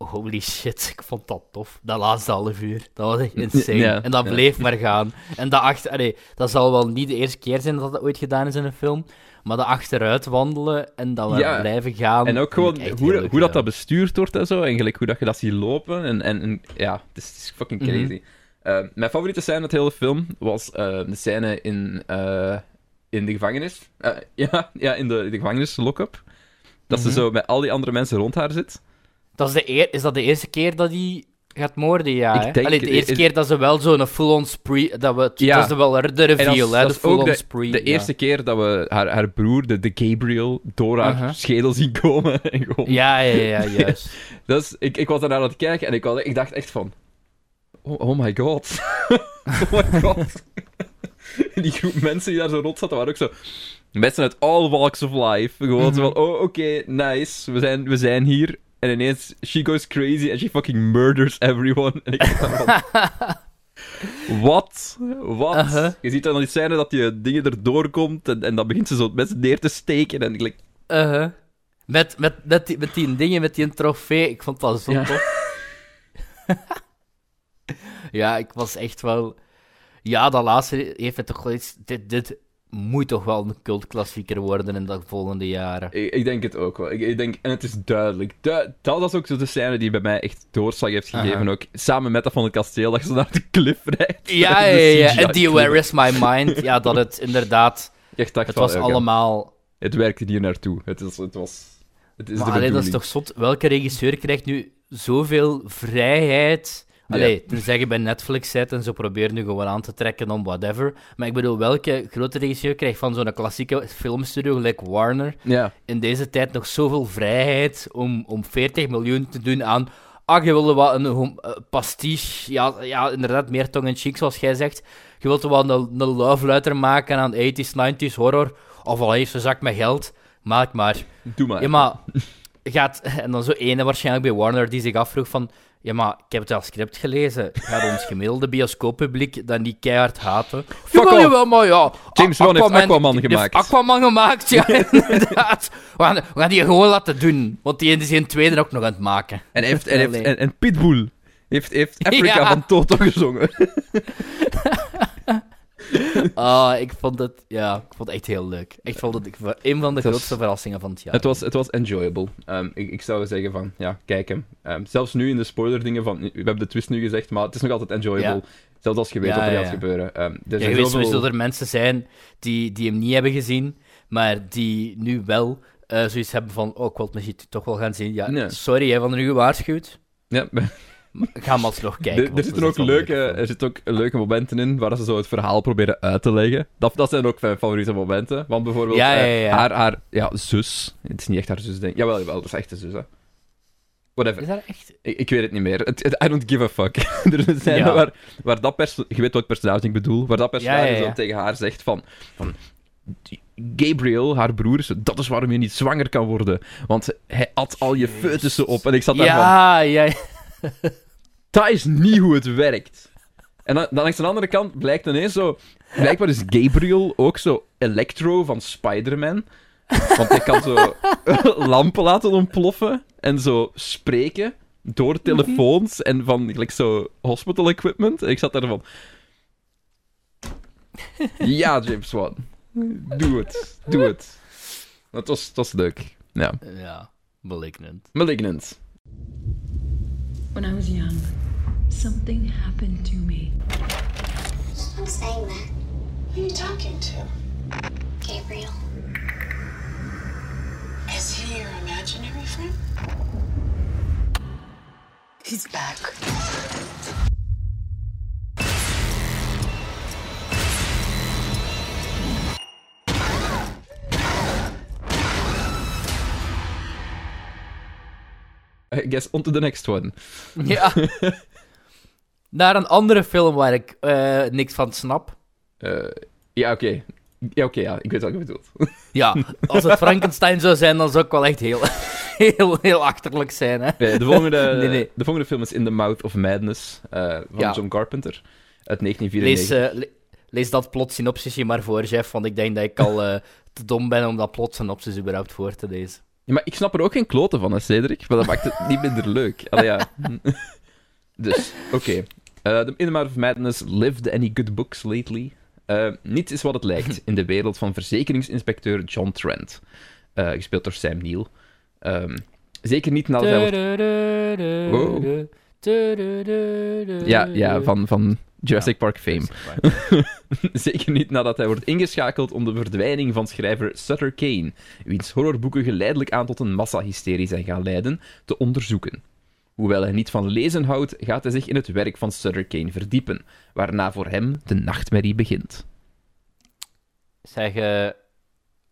B: Holy shit, ik vond dat tof. Dat laatste half uur. Dat was echt insane.
A: Ja,
B: en dat
A: ja.
B: bleef maar gaan. En dat achter... Allee, dat zal wel niet de eerste keer zijn dat dat ooit gedaan is in een film. Maar dat achteruit wandelen en dat
A: Ja.
B: blijven gaan.
A: En ook gewoon hoe,
B: leuk
A: hoe dat, dat bestuurd wordt en zo. En gelijk hoe dat je dat ziet lopen. En, en, en ja, het is, het is fucking
B: Mhm.
A: crazy. Eh, mijn favoriete scène uit de hele film was eh, de scène in, eh, in de gevangenis. Ja, ja, in de, de gevangenis, lock-up. Dat
B: Mhm.
A: ze zo met al die andere mensen rond haar zit.
B: Dat is, de eer- is dat de eerste keer dat hij gaat moorden? Ja,
A: Ik
B: hè?
A: denk-
B: Allee, de eerste
A: is-
B: keer dat ze wel zo'n full-on spree... Dat, we,
A: Ja.
B: dat is wel de
A: dat
B: reveal, hè?
A: dat
B: De full-on spree.
A: De
B: ja.
A: eerste keer dat we haar, haar broer, de, de Gabriel, door haar
B: Aha.
A: schedel zien komen. En gewoon...
B: Ja, ja, ja, juist.
A: Dus ik, ik was daarnaar aan het kijken en ik, was, ik dacht echt van... Oh, oh my god. oh my god. die groep mensen die daar zo rond zaten, waren ook zo... Mensen uit all walks of life. Gewoon zo
B: Mhm.
A: van, oh, oké, nice. We zijn, we zijn hier. En ineens, she goes crazy and she fucking murders everyone. En ik. Wat? Wat? Je ziet dan die scène dat die dingen erdoor komt en, en dan begint ze zo mensen neer te steken en ik like,
B: Uh-huh. Met, met, met, die, met die dingen, met die trofee. Ik vond dat zo
A: Ja.
B: tof. ja, ik was echt wel... Ja, dat laatste heeft het toch wel iets... Dit, dit moet toch wel een cultklassieker worden in de volgende jaren.
A: Ik, ik denk het ook wel. Ik, ik denk, en het is duidelijk. Du- dat was ook zo de scène die bij mij echt doorslag heeft gegeven.
B: Aha.
A: Ook samen met dat van het kasteel, dat zo naar de cliff rijdt.
B: Ja, ja, ja. En die. Where is My Mind? Ja, dat het inderdaad...
A: Echt
B: Het was allemaal...
A: Het werkte hier naartoe. Het, is, het was... Het is
B: Maar
A: de
B: allee, dat is toch zot? Welke regisseur krijgt nu zoveel vrijheid? Allee, toen zeg je bij Netflix zit en ze proberen nu gewoon aan te trekken om whatever. Maar ik bedoel, welke grote regisseur krijgt van zo'n klassieke filmstudio, like Warner,
A: Ja.
B: in deze tijd nog zoveel vrijheid om, om 40 miljoen te doen aan... Ah, je wilde wat een pastiche, ja, ja, inderdaad, meer tong-in-cheek, zoals jij zegt. Je wilt wel een, een love letter maken aan 80s, 90s horror. Of al heeft een zak met geld, maak maar.
A: Doe maar.
B: Ja, maar gaat... En dan zo ene waarschijnlijk bij Warner die zich afvroeg van... Ja, maar ik heb het al script gelezen. Gaat ons gemiddelde bioscooppubliek dat niet keihard haten?
A: Fuck
B: Jawel, jawel, maar ja...
A: James Wan heeft Aquaman gemaakt.
B: heeft Aquaman gemaakt, ja, inderdaad. We gaan, we gaan die gewoon laten doen. Want die is in tweede ook nog aan het maken.
A: En, heeft, en, heeft, en, en Pitbull heeft, heeft Africa
B: Ja.
A: van Toto gezongen.
B: Ah, ik vond het... Ja, ik vond het echt heel leuk. Ik vond het een van de
A: was-
B: grootste verrassingen van het jaar.
A: Het was, het was enjoyable. Ehm, ik, ik zou zeggen van, ja, kijk hem. Ehm, zelfs nu in de spoiler dingen van, we hebben de twist nu gezegd, maar het is nog altijd enjoyable.
B: Ja.
A: Zelfs als je weet
B: Ja,
A: wat er gaat
B: ja.
A: gebeuren. Ehm, er zijn
B: je weet
A: zoveel-
B: sowieso dat er mensen zijn die, die hem niet hebben gezien, maar die nu wel eh, zoiets hebben van, oh, ik wil het misschien toch wel gaan zien. Ja, sorry, hè, van er nu gewaarschuwd.
A: Ja,
B: Ga maar alsnog kijken.
A: er, er zitten ook leuke,
B: leuk.
A: er zitten ook leuke momenten in waar ze zo het verhaal proberen uit te leggen. Dat, dat zijn ook mijn favoriete momenten. Want bijvoorbeeld
B: Ja, ja,
A: eh,
B: ja.
A: haar, haar ja, zus. Het is niet echt haar zus, denk ik. Jawel, jawel, dat is echt de zus, hè. Whatever.
B: Is dat echt...
A: Ik, ik weet het niet meer. Het, het- I don't give a fuck. er zijn waar, waar dat personage... Je weet welk personage ik bedoel. Waar dat personage zo tegen haar zegt van... van Gabriel, haar broer, dat is waarom je niet zwanger kan worden. Want hij at al je foetussen op. En ik zat daar van...
B: Ja, ja, ja.
A: Dat is niet hoe het werkt. En dan, dan langs de andere kant blijkt ineens zo... Blijkbaar is Gabriel ook zo Electro van Spider-Man. Want hij kan zo lampen laten ontploffen en zo spreken. door telefoons en van gelijk zo hospital equipment. En ik zat daar van... Ja, James Wan. Doe het. Doe het. Dat was, dat was leuk. Ja.
B: Ja, malignant.
A: Malignant.
D: When I was young, something happened to me.
E: Stop saying that.
F: Who are you talking to?
E: Gabriel.
F: Is he your imaginary friend?
D: He's back.
A: I guess on to the next one.
B: Ja. Naar een andere film waar ik eh, niks van snap.
A: Eh, ja, oké. Ja, oké, ja. Ik weet wat je bedoelt.
B: Ja, als het Frankenstein zou zijn, dan zou ik wel echt heel, heel, heel achterlijk zijn. Hè?
A: Nee, de, volgende,
B: Nee, nee.
A: de volgende film is In the Mouth of Madness eh, van
B: Ja.
A: John Carpenter uit
B: Lees,
A: 1994.
B: eh, le- lees dat plot synopsisje maar voor, Jeff, want ik denk dat ik al te dom ben om dat plot synopsis überhaupt voor te lezen.
A: Ja, maar ik snap er ook geen kloten van, hè, Cedric. Maar dat maakt het niet minder leuk. Allee, ja. dus, oké. The In the Mouth of Madness. Lived any good books lately? Eh, niets is wat het lijkt in de wereld van verzekeringsinspecteur John Trent. Eh, gespeeld door Sam Neill. Ehm, zeker niet nadat hij wordt... Ja, ja van, van Jurassic Park fame. Zeker niet nadat hij wordt ingeschakeld om de verdwijning van schrijver Sutter Kane, wiens horrorboeken geleidelijk aan tot een massahysterie zijn gaan leiden, te onderzoeken. Hoewel hij niet van lezen houdt, gaat hij zich in het werk van Sutter Kane verdiepen, waarna voor hem de nachtmerrie begint.
B: Zeg, eh,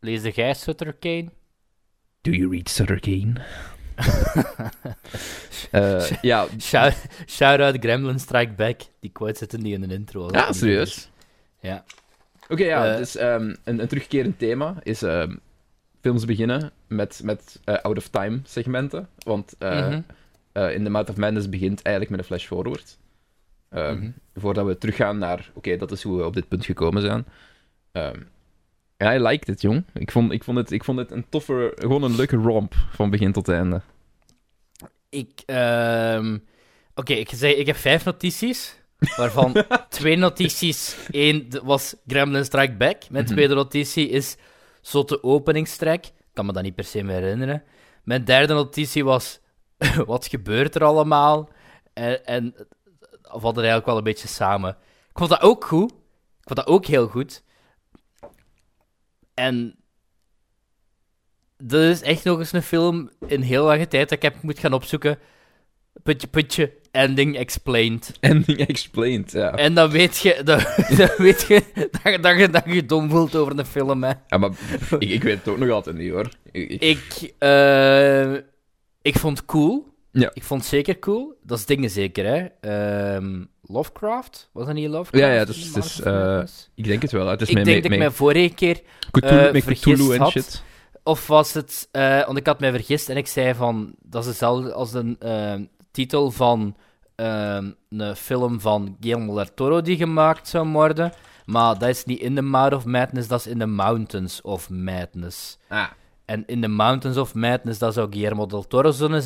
B: lees jij Sutter Kane?
A: Do you read Sutter Kane? Eh, ja,
B: Shout, shout-out Gremlin Strike Back. Die quote zitten niet in de intro.
A: ja, serieus.
B: Ja.
A: Oké, ja,
B: Eh,
A: dus ehm, een, een terugkerend thema is ehm, films beginnen met, met out-of-time segmenten. Want
B: Mhm.
A: Eh, in The Mouth of Madness begint eigenlijk met een flash forward. Ehm,
B: Mhm.
A: Voordat we teruggaan naar, oké, dat is hoe we op dit punt gekomen zijn. Ehm ja, I liked it, jong. Ik vond, ik, vond het, ik vond het een toffe, gewoon een leuke romp van begin tot einde.
B: Ik, ehm, Oké, ik zei, ik heb vijf notities. Waarvan twee notities. Eén was Gremlin Strike Back. Mijn
A: Mhm.
B: tweede notitie is zotte openingstrek. Ik kan me dat niet per se meer herinneren. Mijn derde notitie was wat gebeurt er allemaal? En, en of hadden eigenlijk wel een beetje samen. Ik vond dat ook goed. Ik vond dat ook heel goed. En dat is echt nog eens een film in heel lange tijd dat ik heb moet gaan opzoeken. Putje, putje, ending explained.
A: Ending explained, ja.
B: En dan weet je, dan, dan weet je dat, je- dat, je, dat je dom voelt over een film, hè.
A: ja maar ik, ik weet het ook nog altijd niet, hoor. Ik, ik-
B: Ik, eh, ik vond het cool.
A: Ja.
B: Ik vond het zeker cool. Dat is dingen zeker, hè. Ehm, Lovecraft? Was dat niet Lovecraft?
A: Ja, ja, dus- dus,
B: Marvel
A: eh, ik denk het wel. Het is
B: ik denk dat ik mij vorige keer
A: Cthulhu,
B: eh,
A: Cthulhu en
B: had.
A: shit.
B: Of was het... eh, want ik had mij vergist en ik zei van... Dat is hetzelfde als de eh, titel van eh, een film van Guillermo del Toro die gemaakt zou worden. Maar dat is niet In the Mouth of Madness, dat is In the Mountains of Madness.
A: Ah,
B: En In the Mountains of Madness, dat zou Guillermo del Toro zo'n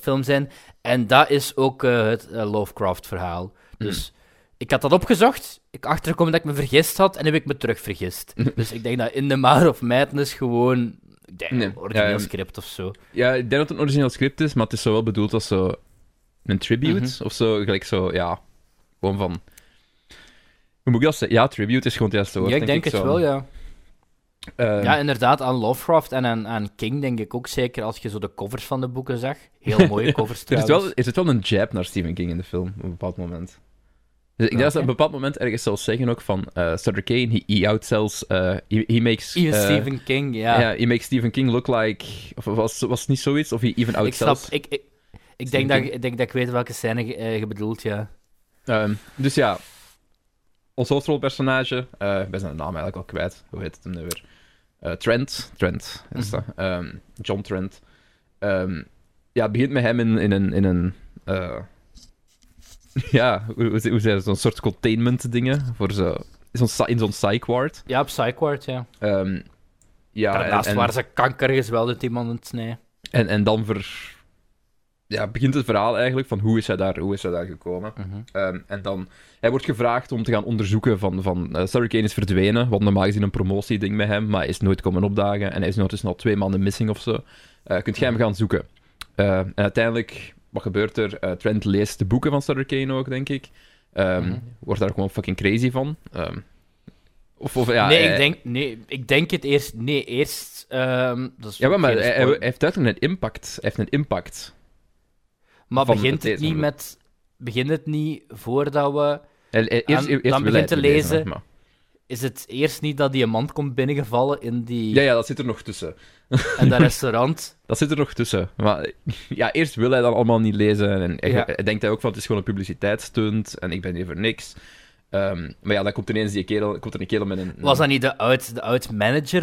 B: film zijn. En dat is ook eh, het eh, Lovecraft-verhaal. Dus ik had dat opgezocht. Ik achterkom dat ik me vergist had en heb ik me terug vergist. dus ik denk dat In the Mouth of Madness gewoon... Ik denk,
A: Nee,
B: een origineel
A: ja,
B: script of zo.
A: Ja, ik denk dat het een origineel script is, maar het is zo wel bedoeld als zo een tribute
B: Mhm.
A: of zo. Gelijk zo, ja, gewoon van. Hoe moet ik dat zeggen? Ja, tribute is gewoon het juiste woord.
B: ja, ik denk,
A: ik
B: het
A: zo.
B: wel, ja.
A: Eh,
B: ja, inderdaad, aan Lovecraft en aan, aan King denk ik ook zeker als je zo de covers van de boeken zag. Heel mooie covers
A: er, is wel, er zit wel een jab naar Stephen King in de film op een bepaald moment. Dus ik denk dat ze op een bepaald moment ergens zelfs zeggen ook van uh, Sutter Kane, he, he outsells, uh, he, he makes... Uh,
B: Stephen King, ja.
A: Ja, he makes Stephen King look like... Of was, was het niet zoiets? Of he even
B: ik
A: outsells...
B: snap, ik, ik, ik, denk dat, ik denk dat ik weet welke scène je, eh, je bedoelt, ja.
A: Ehm, dus ja, ons hoofdrolpersonage, eh ik ben zijn naam eigenlijk al kwijt, hoe heet het hem nu weer? Eh, Trent, Trent is dat. Ehm, John Trent. Ehm, ja, het begint met hem in, in een... In een eh, ja, hoe, hoe, hoe zei je, zo'n soort containment dingen, voor zo, in zo'n psych ward.
B: Ja, op Psychward, ja.
A: Ehm, ja,
B: Daarnaast
A: en,
B: waar ze kanker dat iemand het snijden.
A: en, en dan ver... ja, begint het verhaal eigenlijk van hoe is hij daar, hoe is hij daar gekomen.
B: Mhm.
A: Ehm, en dan, hij wordt gevraagd om te gaan onderzoeken van, van uh, Sarah Kane is verdwenen, wat normaal gezien een promotieding met hem, maar hij is nooit komen opdagen en hij is ondertussen al twee maanden missing of zo. Eh, kunt jij hem gaan zoeken? Eh, en uiteindelijk, wat gebeurt er? Eh, Trent leest de boeken van Sarah Kane ook, denk ik. Ehm,
B: Mhm.
A: Wordt daar gewoon fucking crazy van. Ehm, of, of, ja,
B: nee,
A: hij-
B: ik denk, nee, ik denk het eerst... Nee, eerst... ehm dat is
A: Ja, maar, maar hij, hij heeft duidelijk een impact. Hij heeft een impact.
B: Maar
A: van
B: begint
A: het
B: niet met... Begint het niet voordat we...
A: Eerst, eerst
B: dan begint te
A: lezen,
B: lezen.
A: maar-
B: Is het eerst niet dat die een man komt binnengevallen in die...
A: Ja, ja, dat zit er nog tussen.
B: En dat restaurant?
A: Dat zit er nog tussen. Maar ja, eerst wil hij dat allemaal niet lezen. En hij,
B: Ja.
A: denkt hij ook van, het is gewoon een publiciteitsstunt. En ik ben hier voor niks. Ehm, maar ja, dan komt ineens die kerel, komt er een kerel met een...
B: Was dat niet de oud, de oud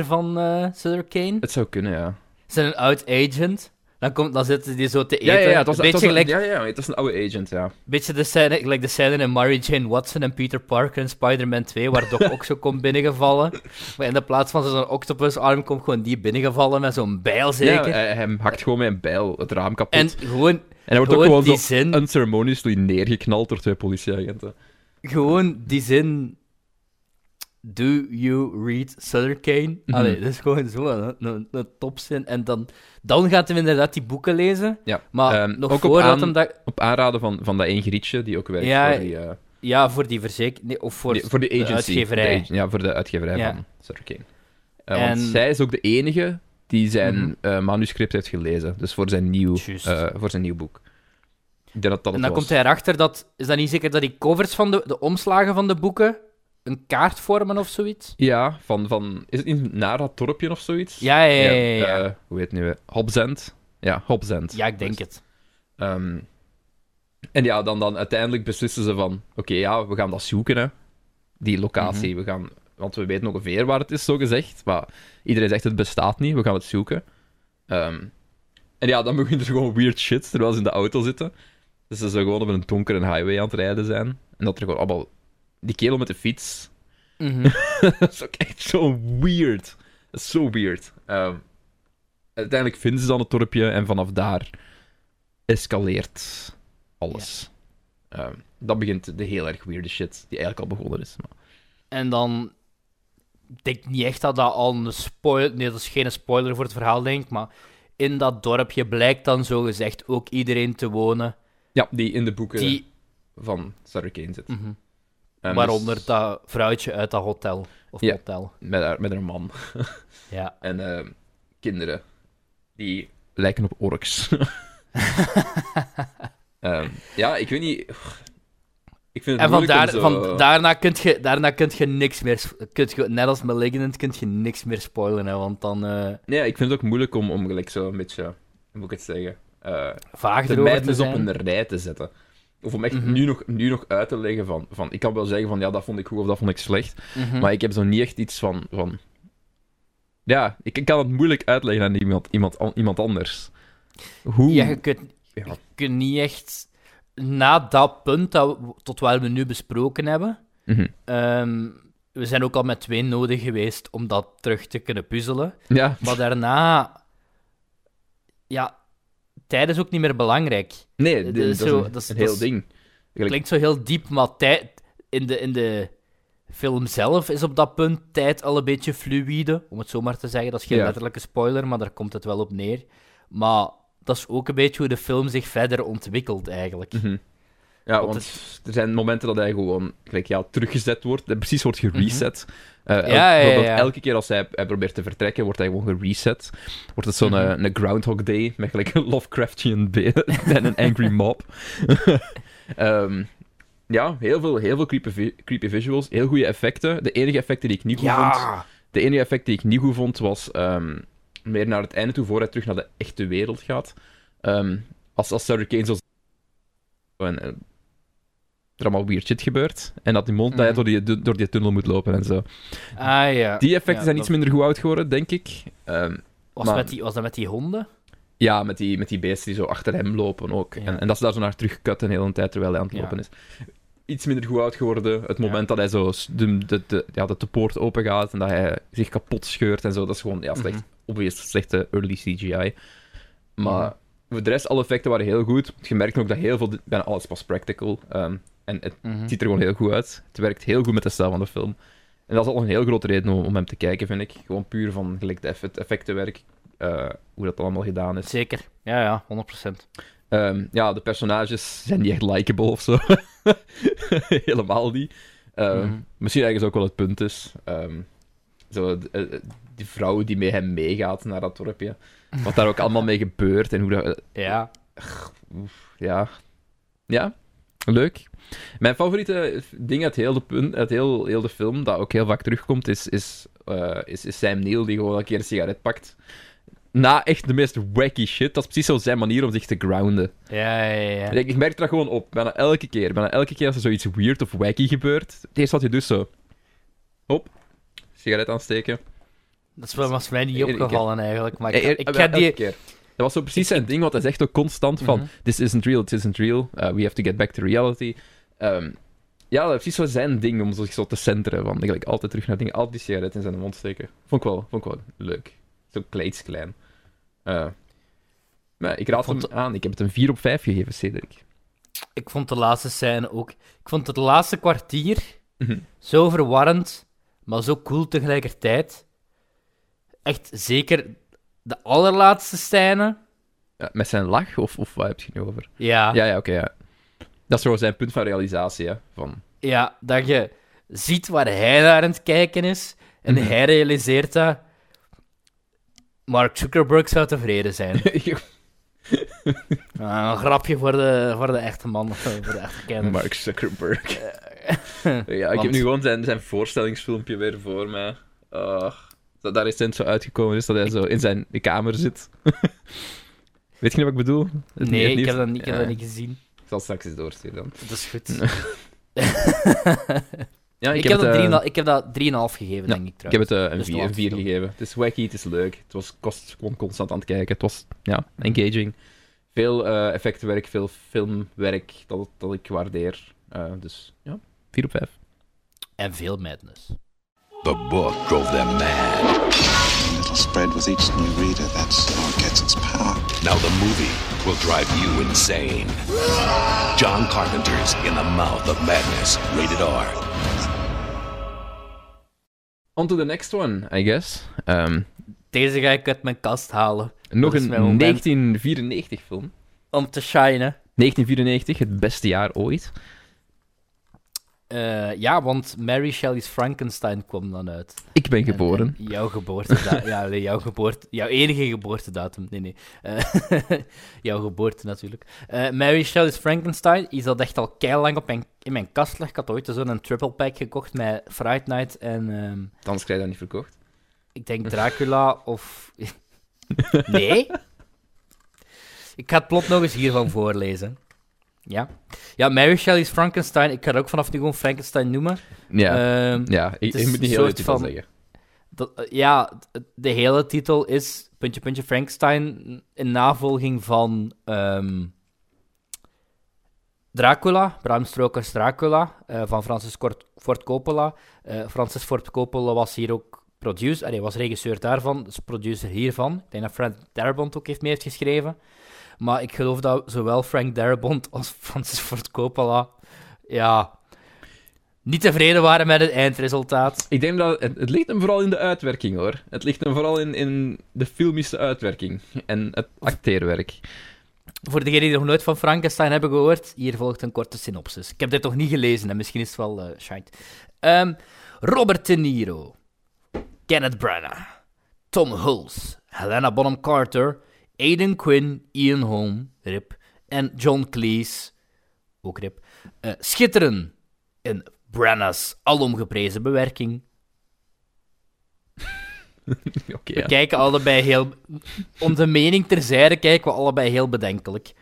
B: van eh Sutter Kane?
A: Het zou kunnen, ja.
B: Zijn een oud agent? Dan, komt, dan zitten die zo te eten.
A: Ja, ja, ja, het was,
B: beetje,
A: was
B: gelijk,
A: ja, ja, het was een oude agent, ja.
B: beetje de scène, gelijk de scène in Mary Jane Watson en Peter Parker in Spider-Man 2, waar Doc ook zo komt binnengevallen. Maar in de plaats van zo'n octopusarm komt gewoon die binnengevallen met zo'n bijl
A: ja
B: zeker.
A: hij, hij hakt gewoon met een bijl het raam kapot.
B: en
A: En,
B: gewoon,
A: hij wordt ook
B: gewoon
A: zo
B: zin-
A: unceremoniously neergeknald door twee politieagenten.
B: gewoon die zin... Do you read Sutter Kane?
A: Mhm.
B: Allee, dat is gewoon zo een, een, een topzin. En dan, dan gaat hij inderdaad die boeken lezen.
A: Ja.
B: Maar
A: Ehm,
B: nog
A: ook op aan-
B: hem dat...
A: Op aanraden van, van dat één grietje, die ook werkt
B: Ja,
A: voor die... eh,
B: Ja, voor die verzekering... Nee, of voor,
A: voor de agency.
B: uitgeverij.
A: de ag- ja, voor de uitgeverij
B: Ja.
A: van Sutter Kane. Eh, Want zij is ook de enige die zijn
B: Mhm.
A: eh, manuscript heeft gelezen. Dus voor zijn nieuw, eh, voor zijn nieuw boek. Ik denk dat dat
B: En dan
A: was.
B: komt hij erachter dat... Is dat niet zeker dat die covers van de, de omslagen van de boeken een kaart vormen of zoiets?
A: Ja, van, van... Is het niet naar dat dorpje of zoiets?
B: Ja, ja, ja. ja, ja.
A: eh, hoe heet het nu? Hobzend? Ja, Hobzend.
B: Ja, ik denk het.
A: Ehm, en ja, dan, dan uiteindelijk beslissen ze van... Oké, ja, we gaan dat zoeken, hè. Die locatie.
B: Mhm.
A: We gaan... Want we weten ongeveer waar het is, zo gezegd. Maar iedereen zegt het bestaat niet, we gaan het zoeken. Ehm, en ja, dan begint er gewoon weird shit terwijl ze in de auto zitten. Dus ze zo gewoon op een donkere highway aan het rijden zijn. En dat er gewoon allemaal... Die kerel met de fiets...
B: Mhm.
A: dat is ook echt zo weird. Dat is zo weird. Ehm, uiteindelijk vinden ze dan het dorpje en vanaf daar escaleert alles. Ehm, dat begint de heel erg weirde shit die eigenlijk al begonnen is. Maar...
B: En dan... Ik denk niet echt dat dat al een spoiler... Nee, dat is geen spoiler voor het verhaal, denk ik. Maar in dat dorpje blijkt dan zogezegd ook iedereen te wonen
A: Ja, die in de boeken
B: die...
A: van Sarah Kane zit.
B: Mhm.
A: Ehm,
B: Waaronder
A: dus
B: dat vrouwtje uit dat hotel. Of
A: Ja.
B: motel.
A: met, haar, met haar man.
B: Ja.
A: En ehm, kinderen. Die lijken op orks. Ehm, ja, ik weet niet... Ik vind het
B: En van daar,
A: zo-
B: van, daarna kun je, daarna kunt je niks meer... Kunt je, net als Malignant kun je niks meer spoilen, hè, want dan... eh
A: Nee, ik vind het ook moeilijk om, om gelijk zo een beetje... Hoe moet ik het zeggen? eh
B: vaag
A: de
B: erover te
A: meidens op
B: zijn.
A: een rij te zetten. Of om echt
B: Mhm.
A: nu, nog, nu nog uit te leggen van, van... Ik kan wel zeggen van, ja, dat vond ik goed of dat vond ik slecht.
B: Mhm.
A: Maar ik heb zo niet echt iets van... van ja, ik, ik kan het moeilijk uitleggen aan iemand, iemand, an- iemand anders. Hoe...
B: Ja, je kunt,
A: Ja.
B: je kunt niet echt... Na dat punt dat we, tot waar we nu besproken hebben...
A: Mhm.
B: ehm, we zijn ook al met twee nodig geweest om dat terug te kunnen puzzelen.
A: Ja,
B: Maar daarna... Ja, tijd is ook niet meer belangrijk.
A: nee,
B: dat is zo-
A: een,
B: dat is-
A: een
B: dat
A: heel
B: is-
A: ding. Gelijk-
B: klinkt zo heel diep, maar tijd... In de, in de film zelf is op dat punt tijd al een beetje fluïde, om het zo maar te zeggen. Dat is geen
A: Ja.
B: letterlijke spoiler, maar daar komt het wel op neer. Maar dat is ook een beetje hoe de film zich verder ontwikkelt, eigenlijk.
A: Mhm. Ja,
B: Want
A: er zijn momenten dat hij gewoon gelijk, ja, teruggezet wordt. Dat precies wordt gereset. Eh,
B: Mhm. Ja, ja, ja,
A: bijvoorbeeld
B: ja.
A: elke keer als hij, hij probeert te vertrekken, wordt hij gewoon gereset. Wordt het zo'n
B: Mhm.
A: eh, een Groundhog Day met gelijk een Lovecraftian en een angry mob. Ehm, ja, heel veel, heel veel creepy, vi- creepy visuals, heel goede effecten. De enige effecten die ik niet goed vond, de enige effect die ik niet goed vond, was ehm, meer naar het einde toe, voor hij terug naar de echte wereld gaat. Ehm, als, als Sarah Kane zo... Er allemaal weird shit gebeurt. En dat die mond
B: Mhm.
A: door, die, door die tunnel moet lopen en zo.
B: Ah ja.
A: Die effecten
B: Ja,
A: zijn
B: dat-
A: iets minder goed uitgeworden, denk ik. Ehm,
B: Was,
A: maar-
B: met die, was dat met die honden?
A: ja, met die, met die beesten die zo achter hem lopen ook.
B: Ja.
A: En, en dat ze daar zo naar terugkutten de hele tijd terwijl hij aan het
B: Ja.
A: lopen is. Iets minder goed uitgeworden. Het moment dat hij zo de, de, de, ja, dat de poort open gaat en dat hij zich kapot scheurt en zo. Dat is gewoon, ja, slecht,
B: Mhm.
A: obvious slechte early CGI. Maar
B: Mhm.
A: voor de rest, alle effecten waren heel goed. Je merkt ook dat heel veel, bijna alles was practical. ehm, en het
B: Mhm.
A: ziet er gewoon heel goed uit. Het werkt heel goed met de stijl van de film. En dat is al een heel grote reden om, om hem te kijken, vind ik. Gewoon puur van gelijk het effectenwerk, eh, hoe dat allemaal gedaan is.
B: Zeker. Ja, ja, 100%.
A: Ehm, ja, de personages zijn niet echt likable of zo. Helemaal niet.
B: Mhm.
A: Misschien ergens ook wel het punt is. Ehm, zo, d- eh, die vrouw die met hem meegaat naar dat dorpje. Wat daar ook allemaal mee gebeurt en hoe dat... eh,
B: Ja.
A: Ja. Ja, leuk. Mijn favoriete ding uit heel de, punt, uit heel, heel de film, dat ook heel vaak terugkomt, is, is, eh, is, is Sam Neill die gewoon een keer een sigaret pakt. Na echt de meest wacky shit. Dat is precies zo zijn manier om zich te grounden.
B: Ja, ja, ja.
A: Ik, ik merk dat gewoon op. Bijna elke keer. Bijna elke keer als er zoiets weird of wacky gebeurt, het eerste wat je doet zo... Hop. Sigaret aansteken.
B: Dat is wel was mij niet
A: Ik- ik-
B: opgevallen eigenlijk. Maar ik,
A: Eh,
B: ik
A: eh,
B: ga
A: elke
B: die...
A: keer. Dat was zo precies zijn ding, want hij zegt ook constant van...
B: Mhm.
A: This isn't real, this isn't real. Uh, we have to get back to reality. Ehm, ja, dat is precies zo zijn ding om zich zo te centeren. Van, ik altijd terug naar dingen, altijd die sigaret in zijn mond steken. Vond ik wel, vond ik wel leuk. Zo kleedsklein. Eh maar ik raad hem aan. Ik heb het een 4 op 5 gegeven, Cedric.
B: Ik vond de laatste scène ook... Ik vond het laatste kwartier
A: Mhm.
B: zo verwarrend, maar zo cool tegelijkertijd. Echt zeker de allerlaatste scène.
A: Ja, met zijn lach, of, of wat heb je het nu over?
B: Ja,
A: Ja, ja, oké, ja. Dat is zo zijn punt van realisatie, hè. Van...
B: ja, dat je ziet waar hij naar aan het kijken is. En
A: Mhm.
B: hij realiseert dat. Mark Zuckerberg zou tevreden zijn. Ah, een grapje voor de, voor de echte man, voor de echte kenner.
A: Mark Zuckerberg. ja, ik
B: Want-
A: heb nu gewoon zijn, zijn voorstellingsfilmpje weer voor mij. Dat daar recent zo uitgekomen is dat hij zo in zijn kamer zit. Weet je niet wat ik bedoel? Het
B: Nee, ik heb dat niet, ik heb
A: Ja,
B: dat niet gezien.
A: Zal straks eens doorsturen dan.
B: Dat is goed.
A: Ja,
B: ik,
A: heb
B: heb
A: het,
B: dat 3,5 ik heb dat 3,5 gegeven,
A: Ja,
B: denk ik
A: Ik heb
B: trouwens.
A: het eh, een
B: Dus de
A: 4
B: laatste film.
A: gegeven. Het is wacky, het is leuk. Het was kost gewoon constant aan het kijken. Het was ja, engaging. Veel eh, effectenwerk, veel filmwerk dat, dat ik waardeer. Eh, dus ja, 4 op 5.
B: En veel madness.
G: The book drove them mad.
H: A little spread with each new reader. That's how it gets its power.
G: Now the movie will drive you insane. John Carpenter's In the Mouth of Madness. Rated R.
A: On to the next one, I guess. Ehm,
B: Deze ga ik uit mijn kast halen.
A: nog een
B: mijn moment.
A: 1994 film.
B: Om te shinen.
A: 1994, het beste jaar ooit.
B: Eh, ja, want Mary Shelley's Frankenstein kwam dan uit.
A: Ik ben
B: En-
A: geboren.
B: en jouw geboortedatum. ja, nee, jouw geboorte... Jouw enige geboortedatum. Nee, nee. Eh, jouw geboorte natuurlijk. Eh, Mary Shelley's Frankenstein is dat echt al keil lang op mijn, in mijn kast ligt. Ik had ooit zo'n triple pack gekocht met Fright Night en... ehm,
A: Anders krijg je dat niet verkocht.
B: ik denk Dracula of... nee? Ik ga het plot nog eens hiervan voorlezen. Ja. Ja, Mary Shelley's Frankenstein. Ik ga het ook vanaf nu gewoon Frankenstein noemen.
A: Ja,
B: Ehm,
A: ja ik, moet niet heel veel
B: van-
A: zeggen.
B: Dat, eh, ja, de hele titel is puntje, puntje Frankenstein in navolging van ehm, Dracula, Bram Stoker's Dracula, eh, van Francis Ford Coppola. Eh, Francis Ford Coppola was hier ook producer, allee, was regisseur daarvan, dus producer hiervan. Ik denk dat Frank Darabont ook heeft mee heeft geschreven. Maar ik geloof dat zowel Frank Darabont als Francis Ford Coppola, ja, niet tevreden waren met het eindresultaat.
A: Ik denk dat het, het ligt hem vooral in de uitwerking hoor. Het ligt hem vooral in, in de filmische uitwerking en het acteerwerk.
B: Voor degenen die nog nooit van Frankenstein hebben gehoord, hier volgt een korte synopsis. Ik heb dit nog niet gelezen en misschien is het wel eh shite. Ehm, Robert De Niro, Kenneth Branagh, Tom Hulce, Helena Bonham Carter, Aidan Quinn, Ian Holm, rip, en John Cleese, ook rip, eh, schitteren in Branagh's alomgeprezen bewerking. We
A: ja.
B: kijken allebei heel... Onze mening terzijde kijken we allebei heel bedenkelijk.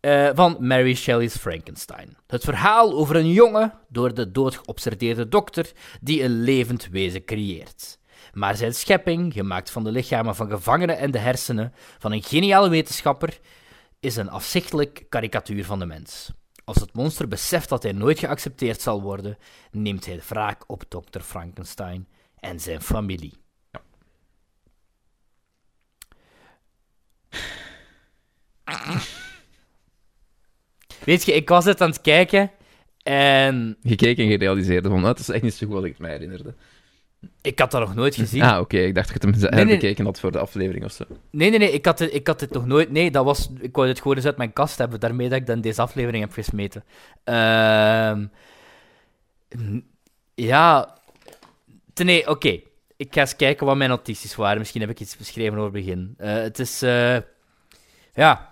B: Eh, van Mary Shelley's Frankenstein. Het verhaal over een jongen, door de dood geobsedeerde dokter, die een levend wezen creëert maar zijn schepping, gemaakt van de lichamen van gevangenen en de hersenen van een geniale wetenschapper, is een afzichtelijk karikatuur van de mens. Als het monster beseft dat hij nooit geaccepteerd zal worden, neemt hij wraak op Dr. Frankenstein en zijn familie. Weet je, ik was het aan het kijken en...
A: Gekeken en gerealiseerd van, dat nou, is echt niet zo goed als ik het mij herinnerde
B: ik had dat nog nooit gezien.
A: Ah, oké, ik dacht dat je het hem
B: Nee, nee.
A: herbekeken had voor de aflevering of zo.
B: Nee, nee, nee, ik had, het, ik had het nog nooit... Nee, dat was... Ik wou het gewoon eens uit mijn kast hebben, daarmee dat ik dan deze aflevering heb gesmeten. Ehm, ja... Nee, oké. Ik ga eens kijken wat mijn notities waren. Misschien heb ik iets beschreven over het begin. Eh, het is... eh, ja...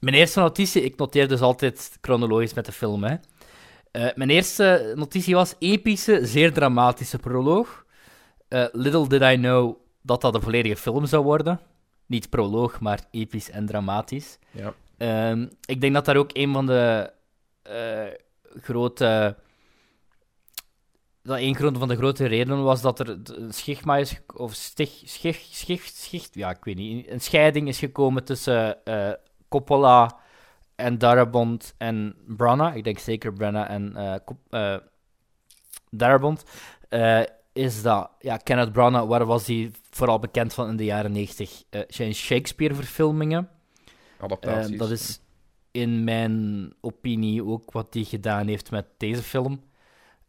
B: Mijn eerste notitie... Ik noteer dus altijd chronologisch met de film, hè. Eh, mijn eerste notitie was epische, zeer dramatische proloog. Eh, little did I know dat dat een volledige film zou worden. Niet proloog, maar episch en dramatisch.
A: Ja.
B: Ehm, ik denk dat daar ook een van de eh, grote. Dat een van de grote redenen was dat er een schigma is. Of stig, schig, schig, schig, ja, ik weet niet. Een scheiding is gekomen tussen Coppola en Darabont en Branagh. Ik denk zeker Branagh en eh, Darabont. Eh, is dat, ja, Kenneth Branagh, waar was hij vooral bekend van in de jaren 90? Eh, zijn Shakespeare-verfilmingen.
A: Adaptaties.
B: Dat is in mijn opinie ook wat hij gedaan heeft met deze film.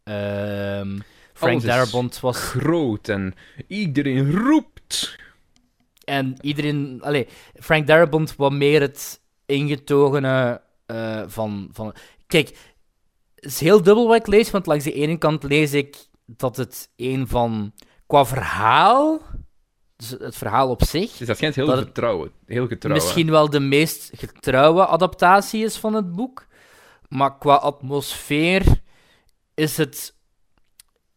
B: Ehm, Frank Darabont was...
A: groot en iedereen roept.
B: En iedereen... Allee, Frank Darabont wat meer het ingetogene eh, van, van... Kijk, het is heel dubbel wat ik lees, want langs de ene kant lees ik dat het een van... Qua verhaal... Dus het verhaal op zich...
A: Dus dat schijnt heel
B: Dat
A: vertrouwen. Heel getrouw. hè.
B: misschien wel de meest getrouwe adaptatie is van het boek. Maar qua atmosfeer is het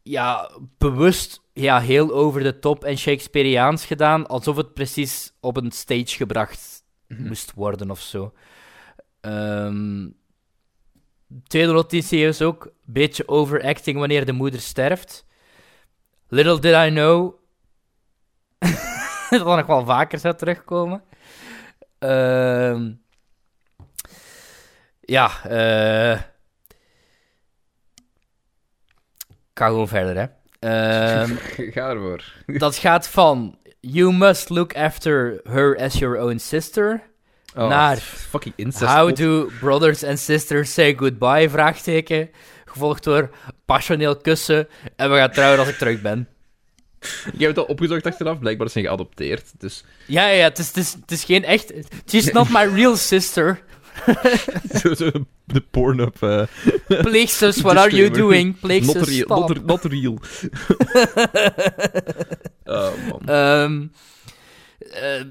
B: ja, bewust ja, heel over de top en Shakespeareaans gedaan, alsof het precies op een stage gebracht moest worden of zo. Ehm, tweede notitie is ook een beetje overacting wanneer de moeder sterft. Little did I know dat nog wel vaker zou terugkomen. Ehm ja, eh ik ga gewoon verder, hè. Ehm,
A: Ga ervoor.
B: dat gaat van You must look after her as your own sister.
A: Oh,
B: Naar
A: fucking incest.
B: How do brothers and sisters say goodbye? Vraagteken. Gevolgd door passioneel kussen. En we gaan trouwen als ik terug ben.
A: Je hebt het al opgezocht achteraf, blijkbaar zijn geadopteerd. Dus
B: Ja, ja, ja, het is, het is, het is geen echt... She's not my real sister.
A: zo, zo de porn-up. eh
B: Pleegzus, what are you doing?
A: not,
B: Pleegzus,
A: real,
B: stop.
A: not, not real. oh man.
B: Ehm, eh,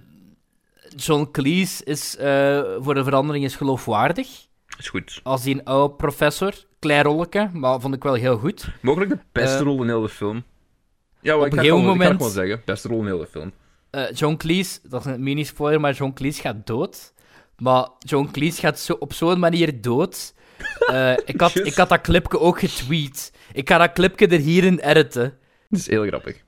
B: John Cleese is eh, voor de verandering is geloofwaardig.
A: Is goed.
B: Als die een oude professor. Klein rolletje, maar vond ik wel heel goed.
A: Mogelijk de beste
B: Eh,
A: rol in heel de film. Ja, wel,
B: op
A: ik
B: gegeven
A: gewoon, ik
B: moment-
A: gewoon zeggen. Beste rol in heel de film.
B: Eh, John Cleese, dat is een mini-spoiler, maar John Cleese gaat dood. Maar John Cleese gaat zo, op zo'n manier dood. Eh, ik, had, ik had dat clipje ook getweet. Ik ga dat clipje er hierin editen.
A: Dat is heel grappig.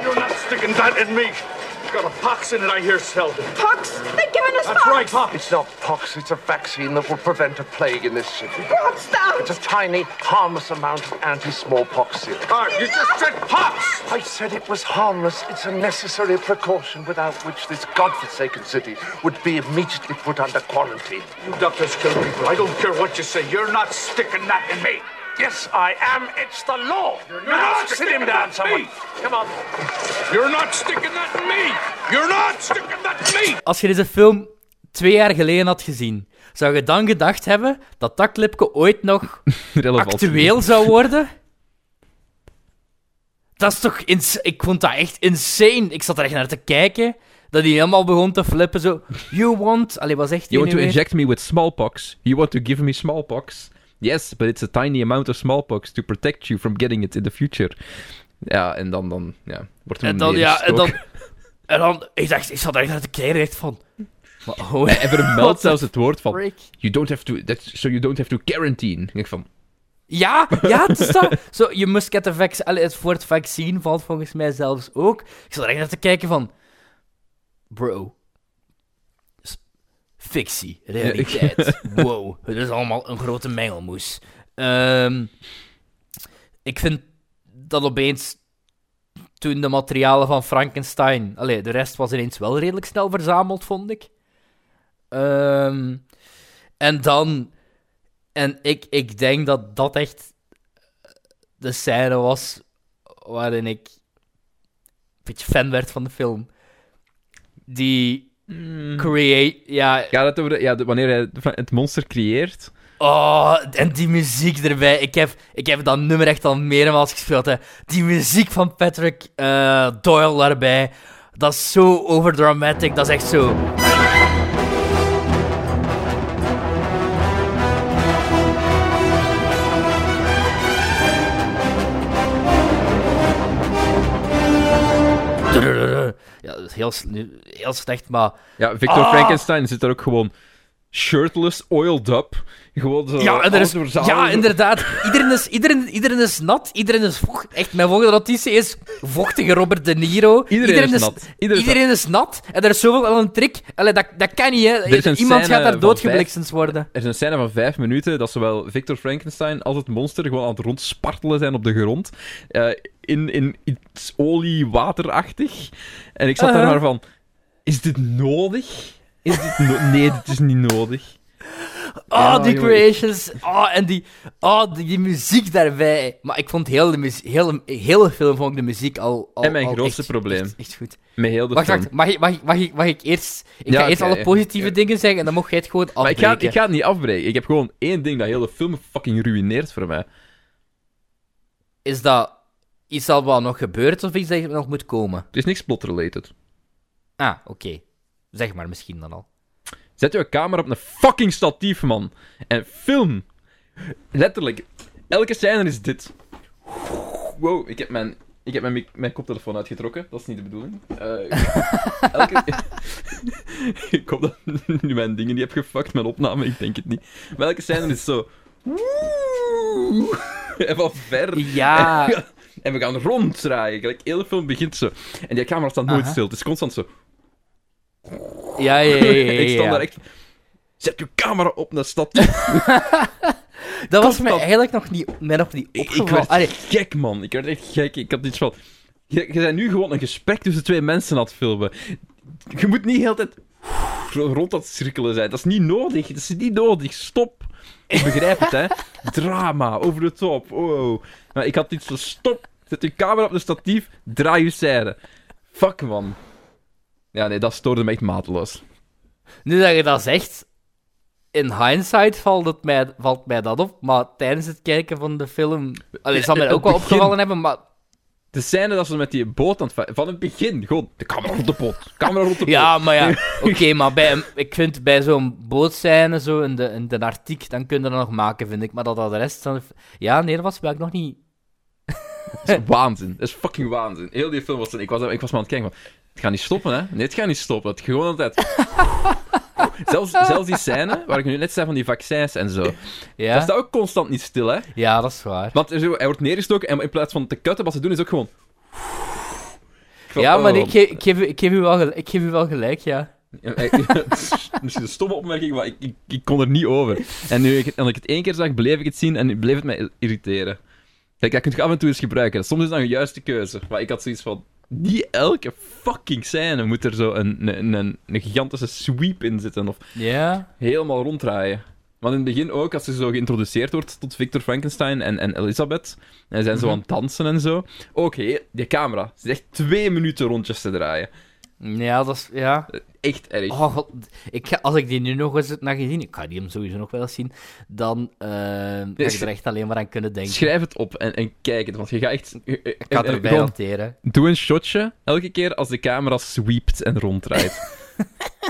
I: You're not sticking that in me. Got a pox in it, I hear, Selden.
F: Pox? They've given us
I: That's
F: pox.
I: right, Pop.
J: It's not pox, it's a vaccine that will prevent a plague in this city.
F: God, stop.
J: It's a tiny, harmless amount of anti-smallpox serum.
I: Ah, you just said pox!
J: I said it was harmless. It's a necessary precaution without which this godforsaken city would be immediately put under quarantine.
I: You doctors kill people. I don't care what you say. You're not sticking that in me.
J: Yes, I am. It's the law.
I: You're not
J: sit
I: sticking
J: him
I: that
J: down,
I: in
J: someone.
I: me.
J: Come on.
I: You're not sticking that in me. You're not sticking that in me.
B: Als je deze film twee jaar geleden had gezien, zou je dan gedacht hebben dat dat clipje ooit nog
A: Relevant.
B: actueel zou worden? Dat is toch... ins- Ik vond dat echt insane. Ik zat er echt naar te kijken, dat hij helemaal begon te flippen, zo... You want... Allee, wat zegt hij
A: You want to
B: weer?
A: inject me with smallpox? You want to give me smallpox? Yes, but it's a tiny amount of smallpox to protect you from getting it in the future. Ja, en dan, dan ja, wordt er
B: En dan, ja, en dan... En dan... Ik dacht, ik zat er echt naar te kijken, echt van... Maar, oh,
A: En vermeldt zelfs het woord van... You don't have to... That's, so you don't have to quarantine. Ik van...
B: Ja, ja, het is dat. Zo, je must get the vaccine. Het woord vaccin valt volgens mij zelfs ook. Ik zat er echt naar te kijken van... Bro. Fictie, realiteit. wow, het is allemaal een grote mengelmoes. Ehm, ik vind dat opeens... Toen de materialen van Frankenstein... Allee, de rest was ineens wel redelijk snel verzameld, vond ik. Ehm, En dan... En ik, ik denk dat dat echt de scène was waarin ik een beetje fan werd van de film. Die create... Ja,
A: Ja, dat over de, ja de- wanneer hij het monster creëert.
B: Oh, en die muziek erbij. Ik heb, ik heb dat nummer echt al meermaals gespeeld. Hè. Die muziek van Patrick eh, Doyle daarbij. Dat is zo overdramatic. Dat is echt zo. Ja, dat is heel, heel slecht, maar...
A: Ja, Victor
B: Ah!
A: Frankenstein zit er ook gewoon shirtless, oiled up. Gewoon zo.
B: Ja, er is, ja, inderdaad. Iedereen is, iedereen, iedereen is nat. Iedereen is vocht. Echt, mijn volgende notitie is vochtige Robert De Niro.
A: Iedereen is nat. Iedereen
B: Iedereen,
A: is
B: is nat. En er is zoveel wel een trick. Allee, dat, dat kan niet, hè. Iemand gaat daar
A: van
B: doodgebliksemd worden.
A: Er is een scène van vijf minuten dat zowel Victor Frankenstein als het monster gewoon aan het rondspartelen zijn op de grond. eh, in, in iets olie-waterachtig. En ik zat daar
B: Uh-huh.
A: maar van... Is dit nodig? Is dit no- nee, dit is niet nodig.
B: Oh,
A: Ja,
B: die
A: jongen.
B: creations. Oh, en die, oh, die, die muziek daarbij. Maar ik vond heel de, muzie- heel, heel film vond ik de muziek al, al
A: En mijn
B: al
A: grootste
B: echt-
A: probleem.
B: Echt, echt goed.
A: Met heel de
B: Wacht,
A: film.
B: wacht. Mag ik, mag, ik, mag, ik, mag ik eerst... Ik
A: Ja,
B: ga eerst alle positieve
A: Ja.
B: dingen zeggen en dan mocht jij het gewoon
A: Maar ik
B: afbreken.
A: ga, ik ga het niet afbreken. Ik heb gewoon één ding dat heel de film fucking ruïneert voor mij.
B: Is dat iets dat wel nog gebeurt of iets dat nog moet komen?
A: Het is niks plot-related.
B: Ah, oké. Zeg maar misschien dan al.
A: Zet je camera op een fucking statief, man. En film. Letterlijk. Elke scène is dit. Wow, ik heb mijn, ik heb mijn, mijn koptelefoon uitgetrokken. Dat is niet de bedoeling. Eh, elke... ik hoop dat nu mijn dingen niet heb gefuckt, mijn opname. Ik denk het niet. Maar elke scène is zo... En van ver.
B: Ja.
A: En we gaan ronddraaien. Gelijk, de hele film begint zo. En die camera staat nooit
B: Aha.
A: stil. Het is constant zo.
B: Ja, ja, ja, ja, ja,
A: ik sta
B: ja.
A: daar echt... Zet je camera op naar stad.
B: Dat was mij eigenlijk nog niet, mij nog niet
A: Ik, ik
B: opgevallen.
A: werd
B: Allee,
A: gek, man. Ik werd echt gek. Ik had iets van... Je, je bent nu gewoon een gesprek tussen twee mensen aan het filmen. Je moet niet de hele tijd rond dat cirkelen zijn. Dat is niet nodig. Dat is niet nodig. Stop. Ik begrijp het, hè. Drama. Over de top. Oh. Maar ik had iets van... Stop. Zet je camera op de statief. Draai je scène. Fuck, man. Ja, nee, dat stoorde me echt mateloos.
B: nu dat je dat zegt, in hindsight valt, het mij, valt mij dat op, maar tijdens het kijken van de film... Allee, zal mij ook wel opgevallen hebben, maar...
A: De scène dat ze met die boot aan het va- Van het begin, gewoon de camera rond de boot. Camera rond de boot.
B: Ja, maar ja, oké, maar bij, een- ik vind bij zo'n bootscène, zo in de, in de artiek, dan kun je dat nog maken, vind ik. Maar dat dat de rest f- Ja, nee, dat was wel nog niet...
A: Dat is waanzin. Dat is fucking waanzin. Heel die film was... Ik was, ik was maar aan het kijken van... Het gaat niet stoppen, hè? Nee, het gaat niet stoppen. Het gewoon altijd... zelfs, zelfs die scène, waar ik nu net zei van die vaccins en zo. Dat
B: Ja,
A: staat ook constant niet stil, hè?
B: ja dat is waar.
A: Want zo, hij wordt neergestoken en in plaats van te kutten, wat ze doen is ook gewoon... Van,
B: Ja, maar
A: oh.
B: ik, geef, ik, geef, ik, geef u wel gelijk, ik geef u wel gelijk, ja.
A: Misschien een stomme opmerking, maar ik, ik, ik kon er niet over. En nu ik, en ik het één keer zag, bleef ik het zien en bleef het mij irriteren. Kijk, dat kun je af en toe eens gebruiken. Soms is dat een juiste keuze. Maar ik had zoiets van... Niet elke fucking scène moet er zo een, een, een, een gigantische sweep in zitten. Of
B: Ja?
A: helemaal ronddraaien. Want in het begin ook, als ze zo geïntroduceerd wordt tot Victor Frankenstein en, en Elizabeth, en ze zijn zo
B: Mhm.
A: aan het dansen en zo. Ook, hé, die camera. Ze is echt twee minuten rondjes te draaien.
B: Ja, dat is... Ja.
A: Echt erg.
B: Oh, god. Ik ga, als ik die nu nog eens naar gezien, ik ga die hem sowieso nog wel eens zien, dan eh ga ik er echt alleen maar aan kunnen denken.
A: Schrijf het op en, en kijk het, want je gaat echt...
B: Ik ga het erbij hanteren.
A: Doe een shotje elke keer als de camera sweept en ronddraait.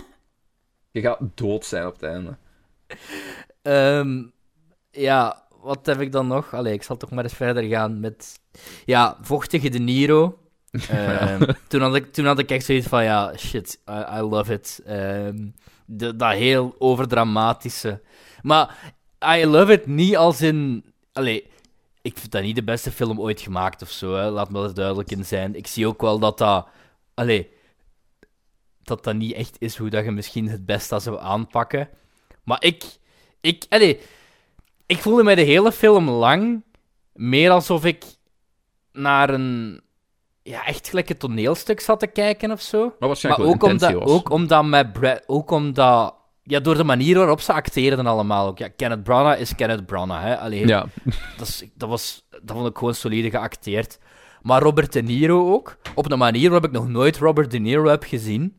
A: je gaat dood zijn op het einde.
B: Ehm, ja, wat heb ik dan nog? Allee, ik zal toch maar eens verder gaan met... Ja, vochtige De Niro. Ehm, toen, had ik, toen had ik echt zoiets van, ja, shit, I, I love it. Ehm, de, dat heel overdramatische. Maar I love it niet als in... Allee, ik vind dat niet de beste film ooit gemaakt of zo, hè. laat me er duidelijk in zijn. Ik zie ook wel dat dat... Allee, dat dat niet echt is hoe dat je misschien het beste zou aanpakken. Maar ik... Ik, allee, ik voelde mij de hele film lang meer alsof ik naar een... Ja, echt gelijk een toneelstuk zat te kijken of zo.
A: Maar waarschijnlijk
B: ook omdat,
A: was.
B: ook omdat met Brad... Ook omdat ja, door de manier waarop ze acteren dan allemaal ook. Ja, Kenneth Branagh is Kenneth Branagh, hè. Allee,
A: Ja.
B: dat, is, dat, was, dat vond ik gewoon solide geacteerd. Maar Robert De Niro ook, op een manier waarop ik nog nooit Robert De Niro heb gezien.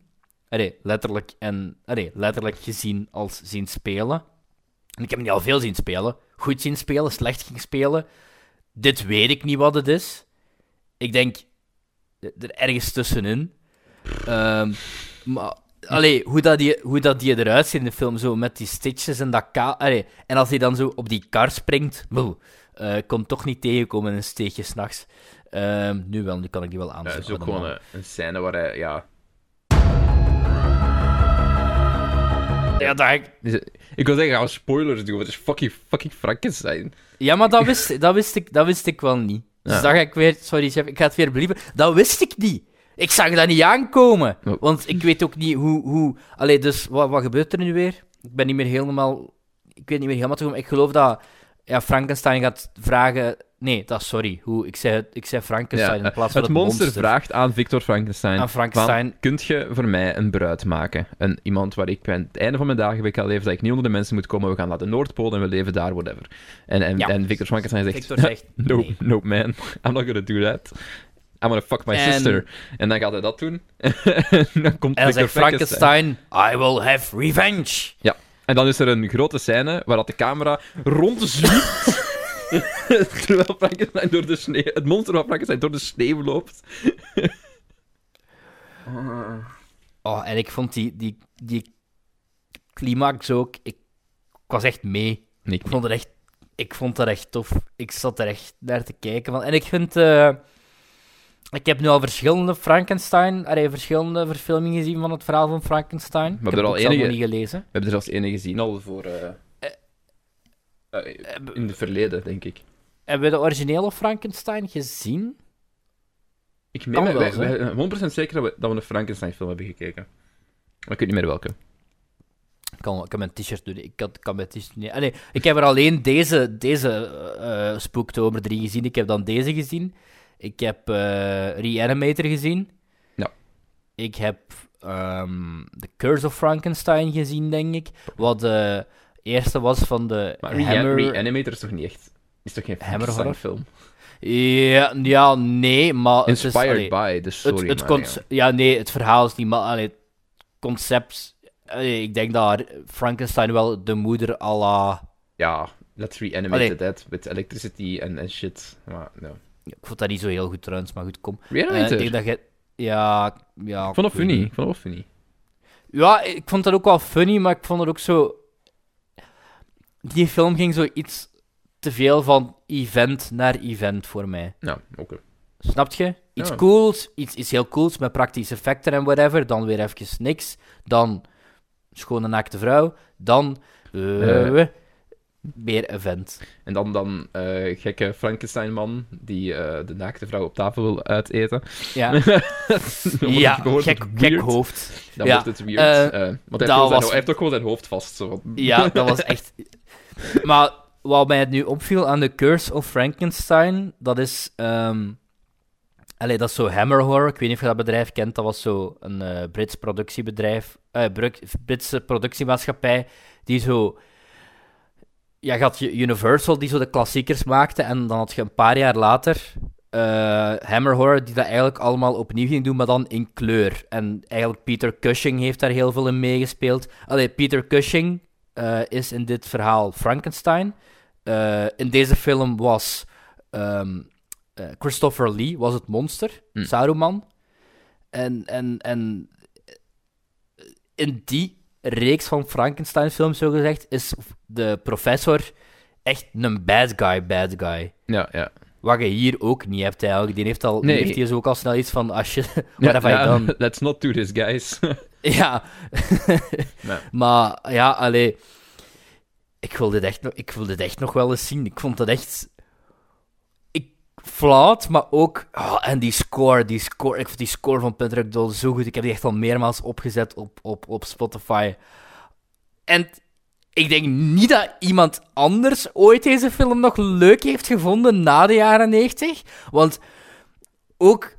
B: Allee, letterlijk, en, allee, letterlijk gezien als zien spelen. En ik heb hem niet al veel zien spelen. Goed zien spelen, slecht zien spelen. Dit weet ik niet wat het is. Ik denk er ergens tussenin. Ehm, maar allee, hoe, dat die, hoe dat die eruit ziet in de film, zo met die stitches en dat ka allee, En als hij dan zo op die kar springt, boe, eh, ik kon toch niet tegenkomen in een steegje s'nachts. Ehm nu wel, nu kan ik die wel
A: Ja,
B: aanzetten.
A: het is ook gewoon een, een scène waar hij, ja...
B: Ja, dat ik...
A: Ik wil zeggen, ga spoilers doen, het is fucking, fucking Frankenstein.
B: Ja, maar dat wist, dat, wist ik, dat wist ik wel niet. Dus
A: Ja.
B: dat ga ik weer... Sorry, chef, ik ga het weer believen. Dat wist ik niet. Ik zag dat niet aankomen. Want ik weet ook niet hoe... hoe... Allee, dus wat, wat gebeurt er nu weer? Ik ben niet meer helemaal... Ik weet niet meer helemaal te Ik geloof dat ja, Frankenstein gaat vragen... Nee, dat is sorry. Hoe, ik, zei, ik zei Frankenstein
A: Ja,
B: in plaats van
A: het
B: het,
A: monster, vraagt aan Victor Frankenstein:
B: Aan Frankenstein.
A: van, kunt je voor mij een bruid maken? Een, iemand waar ik aan het einde van mijn dagen wil leven, dat ik niet onder de mensen moet komen. We gaan naar de Noordpool en we leven daar, whatever. En, en,
B: Ja.
A: en Victor Frankenstein zegt:
B: Victor zegt,
A: no,
B: nee.
A: no man, I'm not gonna do that. I'm gonna fuck my
B: En-
A: sister. En dan gaat hij dat doen. en dan komt
B: En dan
A: Victor
B: zegt Frankenstein... I will have revenge.
A: Ja. En dan is er een grote scène waar dat de camera rondzwiept. terwijl Frankenstein door de sneeuw... Het monster van Frankenstein door de sneeuw loopt.
B: Oh, en ik vond die, die, die climax ook... Ik, ik was echt mee.
A: Nee,
B: Ik vond het echt, ik vond het echt tof. Ik zat er echt naar te kijken. Van. En ik vind. eh, ik heb nu al verschillende Frankenstein, allee, verschillende verfilmingen gezien van het verhaal van Frankenstein. Ik
A: hebben
B: heb
A: er al enige-
B: niet gelezen.
A: We hebben er zelfs ene gezien al voor... eh, eh, in het verleden, denk ik.
B: Hebben we de originele Frankenstein gezien?
A: Ik meen,
B: wel,
A: wij,
B: hè?
A: wij, 100% zeker dat we, dat we een Frankenstein-film hebben gekeken. Maar ik weet niet meer welke.
B: Ik kan, ik kan mijn t-shirt doen. Ik kan, kan mijn t-shirt niet. Ah, nee, ik heb er alleen deze, deze eh Spooktober 3 gezien. Ik heb dan deze gezien. Ik heb eh, Reanimator gezien.
A: Ja.
B: Ik heb ehm, The Curse of Frankenstein gezien, denk ik. Wat de eerste was van de
A: Maar
B: Hammer...
A: Reanimator is toch niet echt... Is toch geen
B: Hammer?
A: Frankenstein-film?
B: Ja, ja, nee, maar... het is-
A: Inspired
B: allee,
A: by, dus sorry.
B: het, het ja. nee, het verhaal is niet, maar allee, het concept... allee, ik denk dat Frankenstein wel de moeder à la...
A: Ja, let's reanimate the dead with electricity en en shit. Maar, no.
B: Ik vond dat niet zo heel goed trouwens, maar goed, kom. Eh, ik denk dat je... Ja, ja...
A: Ik vond het funny. Ik vond het funny.
B: Ja, ik vond dat ook wel funny, maar ik vond het ook zo... Die film ging zo iets te veel van event naar event voor mij.
A: Ja, oké.
B: Snap je? Iets
A: Ja.
B: cools, iets, iets heel cools met praktische effecten en whatever. Dan weer even niks. Dan schone naakte vrouw. Dan eh,
A: Eh.
B: Weer event.
A: En dan, dan eh, gekke Frankenstein-man die eh, de naakte vrouw op tafel wil uiteten.
B: Ja, ja gek, gek hoofd.
A: Dan
B: ja.
A: wordt het weird.
B: eh,
A: want hij heeft, zijn, hij heeft ook gewoon zijn hoofd vast. Zo.
B: Ja, dat was echt... Maar wat mij het nu opviel aan The Curse of Frankenstein, dat is... ehm Allee, dat is zo Hammer Horror. Ik weet niet of je dat bedrijf kent. Dat was zo een Brits productiebedrijf. Britse productiemaatschappij. Die zo... Ja, je had je Universal, die zo de klassiekers maakte. En dan had je een paar jaar later... eh, Hammer Horror, die dat eigenlijk allemaal opnieuw ging doen, maar dan in kleur. En eigenlijk Peter Cushing heeft daar heel veel in meegespeeld. Allee, Peter Cushing eh, is in dit verhaal Frankenstein. Eh, in deze film was ehm, eh, Christopher Lee was het monster,
A: Hm.
B: Saruman. En, en, en in die reeks van Frankenstein-films, zo gezegd, is de professor echt een bad guy, bad guy.
A: Ja, ja.
B: Wat je hier ook niet hebt eigenlijk. Die heeft, al,
A: Nee.
B: heeft hier zo ook al snel iets van, als je...
A: Ja,
B: What have I done?
A: Let's not do this, guys.
B: Ja.
A: Nee.
B: Maar ja, allee. Ik wil, dit echt nog, ik wil dit echt nog wel eens zien. Ik vond het echt. Ik flauwt, maar ook. ah, en die score, die score. Ik vond die score van Patrick Doll zo goed. Ik heb die echt al meermaals opgezet op, op, op Spotify. En ik denk niet dat iemand anders ooit deze film nog leuk heeft gevonden na de jaren 90. Want ook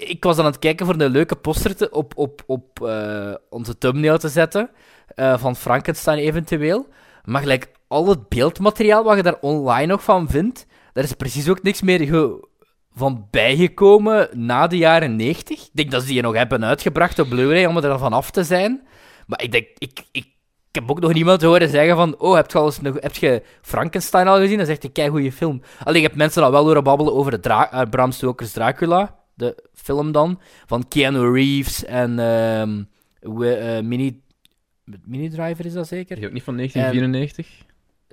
B: ik was aan het kijken voor een leuke poster te, op, op, op eh, onze thumbnail te zetten. eh, van Frankenstein eventueel. Maar gelijk al het beeldmateriaal wat je daar online nog van vindt, daar is precies ook niks meer van bijgekomen na de jaren 90. Ik denk dat ze die nog hebben uitgebracht op Blu-ray om er van af te zijn. Maar ik denk, ik, ik, ik heb ook nog niemand horen zeggen van, oh, heb je, al eens nog, heb je Frankenstein al gezien? Dat is echt een keigoede film. Alleen, ik heb mensen al wel horen babbelen over de Dra eh, Bram Stoker's Dracula, de film dan, van Keanu Reeves en ehm, we- eh, Mini... Mini Driver is dat zeker?
A: Die ook niet van 1994?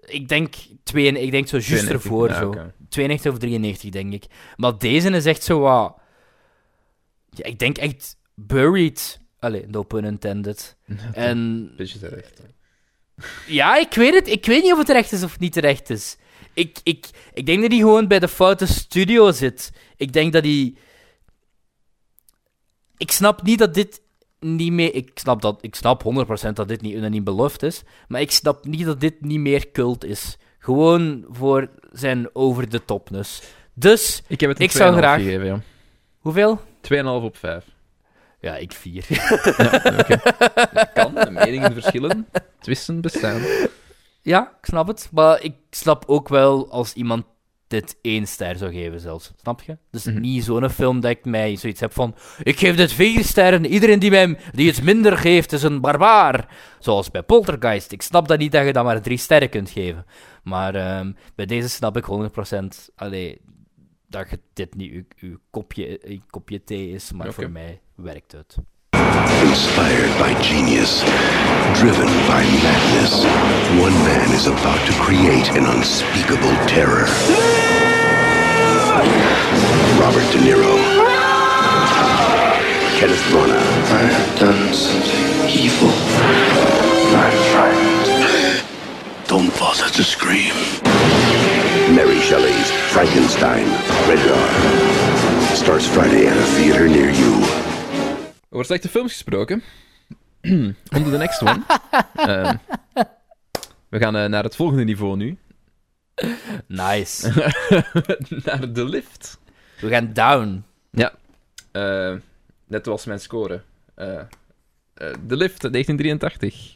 B: Ik denk, twee, ik denk zo juist
A: 92,
B: ervoor.
A: ja,
B: zo.
A: oké.
B: 92 of 93, denk ik. Maar deze is echt zo wat... Ja, ik denk echt buried. Allee, no pun intended. En
A: Beetje terecht.
B: ja, ik weet het. Ik weet niet of het terecht is of niet terecht is. Ik, ik, ik denk dat hij gewoon bij de foute studio zit. Ik denk dat hij... Ik snap niet dat dit niet meer... Ik snap, dat, ik snap 100% dat dit niet unaniem beloofd is. Maar ik snap niet dat dit niet meer cult is. Gewoon voor zijn over-de-topness. Dus,
A: Ik heb het
B: Ik zou
A: 2,5
B: graag-
A: gegeven, ja.
B: hoeveel?
A: 2,5 op 5.
B: Ja, ik vier.
A: Kan, de meningen verschillen, twisten bestaan.
B: Ja, ik snap het. Maar ik snap ook wel als iemand dit één ster zou geven zelfs. Snap je? Dus
A: Mhm.
B: niet zo'n film dat ik mij zoiets heb van... Ik geef dit vier sterren. Iedereen die mij die het minder geeft is een barbaar. Zoals bij Poltergeist. Ik snap dat niet dat je dan maar drie sterren kunt geven. Maar ehm, bij deze snap ik 100% allee, dat je dit niet uw, uw kopje, uw kopje thee is. Maar voor mij werkt het.
G: Inspired by genius, driven by madness, one man is about to create an unspeakable terror. Robert De Niro. Kenneth Branagh.
H: I have done something evil. I'm frightened.
G: Don't bother to scream. Mary Shelley's Frankenstein. Rated R. Starts Friday at a theater near you.
A: Over slechte films gesproken. On to the next one. Ehm, we gaan eh, naar het volgende niveau nu.
B: Nice.
A: naar de lift.
B: We gaan down.
A: Ja. Eh, net was mijn score. Eh, de lift, 1983.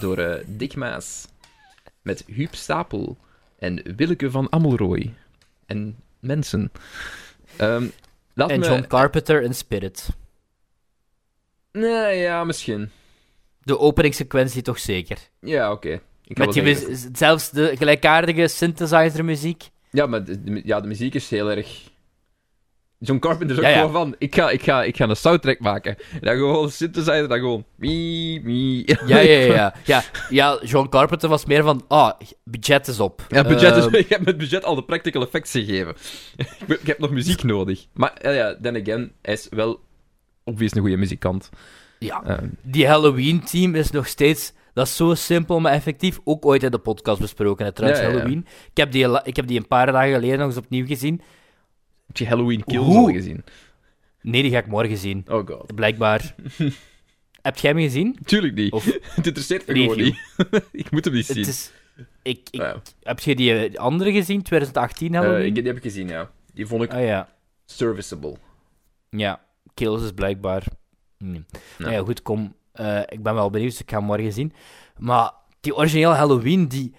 A: Door Dick Maas. Met Huub Stapel. En Willeke van Amelrooy. En mensen. Ehm, laat
B: En
A: me...
B: John Carpenter in Spirit.
A: Nee, ja, misschien.
B: De openingssequentie toch zeker.
A: Ja, oké.
B: Met die zelfs de gelijkaardige synthesizer-muziek.
A: Ja, maar de, ja, de muziek is heel erg... John Carpenter is ook
B: Ja, ja.
A: gewoon van... Ik ga, ik, ga, ik ga een soundtrack maken. En dan gewoon synthesizer, dan gewoon... Mie, mie.
B: Ja, ja, ja, ja. ja. John Carpenter was meer van, ah, budget is op.
A: Ja, budget is,
B: Ehm,
A: ik heb met budget al de practical effects gegeven. ik, heb nog muziek nodig. Maar ja, ja, then again, hij is wel obvious een goede muzikant.
B: ja.
A: Ehm,
B: Die Halloween-team is nog steeds... Dat is zo simpel, maar effectief. Ook ooit in de podcast besproken, hè, trouwens,
A: Ja, ja, ja.
B: Halloween. Ik heb, die, ik heb die een paar dagen geleden nog eens opnieuw gezien.
A: heb je Halloween Kills
B: Hoe?
A: al gezien?
B: Nee, die ga ik morgen zien.
A: Oh god.
B: Blijkbaar. heb jij hem gezien?
A: Tuurlijk niet.
B: Of
A: Het interesseert me gewoon niet. ik moet hem niet zien.
B: Het is... Ik, ik,
A: Ja.
B: Heb je die eh, andere gezien, 2018
A: Eh,
B: Halloween?
A: die heb ik gezien, ja. Die vond ik
B: Ah ja.
A: serviceable.
B: Ja, Kills is blijkbaar. Nee. Nou ja, goed, kom. Eh, ik ben wel benieuwd, dus ik ga hem morgen zien. Maar die originele Halloween, die,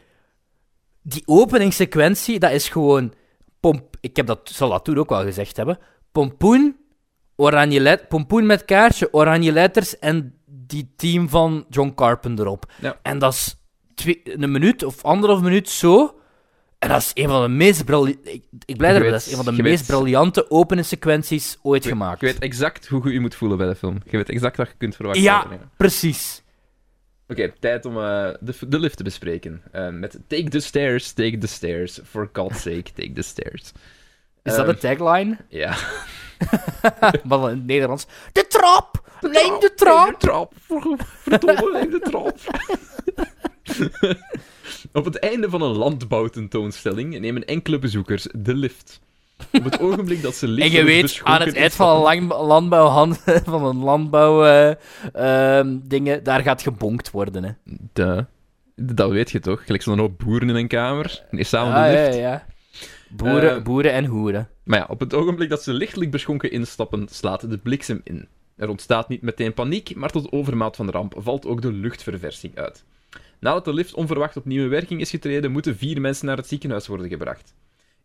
B: die openingssequentie, dat is gewoon. Pomp, ik heb dat, zal dat toen ook wel gezegd hebben. Pompoen, oranje let, pompoen met kaartje, oranje letters en die team van John Carpenter op.
A: Ja.
B: En dat is twee, een minuut of anderhalf minuut zo. En dat is een van de meest briljante. Ik, ik blij
A: Je
B: dat is een van de meest
A: weet-
B: briljante openingssequenties ooit
A: Ik weet-
B: gemaakt.
A: Je weet exact hoe je je moet voelen bij de film. Je weet exact wat je kunt verwachten.
B: Ja,
A: Oké,
B: precies.
A: tijd om eh, de, de lift te bespreken. Eh, met Take the stairs, take the stairs. For God's sake, take the stairs.
B: Is dat
A: Ehm,
B: de tagline?
A: Ja.
B: Maar dan in het Nederlands. De trap! Neem de trap!
A: De trap. Verdomme, neem de trap. Op het einde van een landbouwtentoonstelling nemen enkele bezoekers de lift. Op het ogenblik dat ze
B: En
A: licht
B: je weet, aan het eind van een landbouwhand, van een landbouw eh, ehm, dingen, daar gaat gebonkt worden. Hè.
A: De, dat weet je toch? Gelijk zo'n hoop boeren in een kamer. Nee, samen
B: Ah,
A: de
B: ja,
A: lift.
B: ja. Boeren,
A: Eh,
B: boeren en hoeren.
A: Maar ja, op het ogenblik dat ze lichtelijk beschonken instappen, slaat de bliksem in. Er ontstaat niet meteen paniek, maar tot overmaat van de ramp valt ook de luchtverversing uit. Nadat de lift onverwacht opnieuw in werking is getreden, moeten vier mensen naar het ziekenhuis worden gebracht.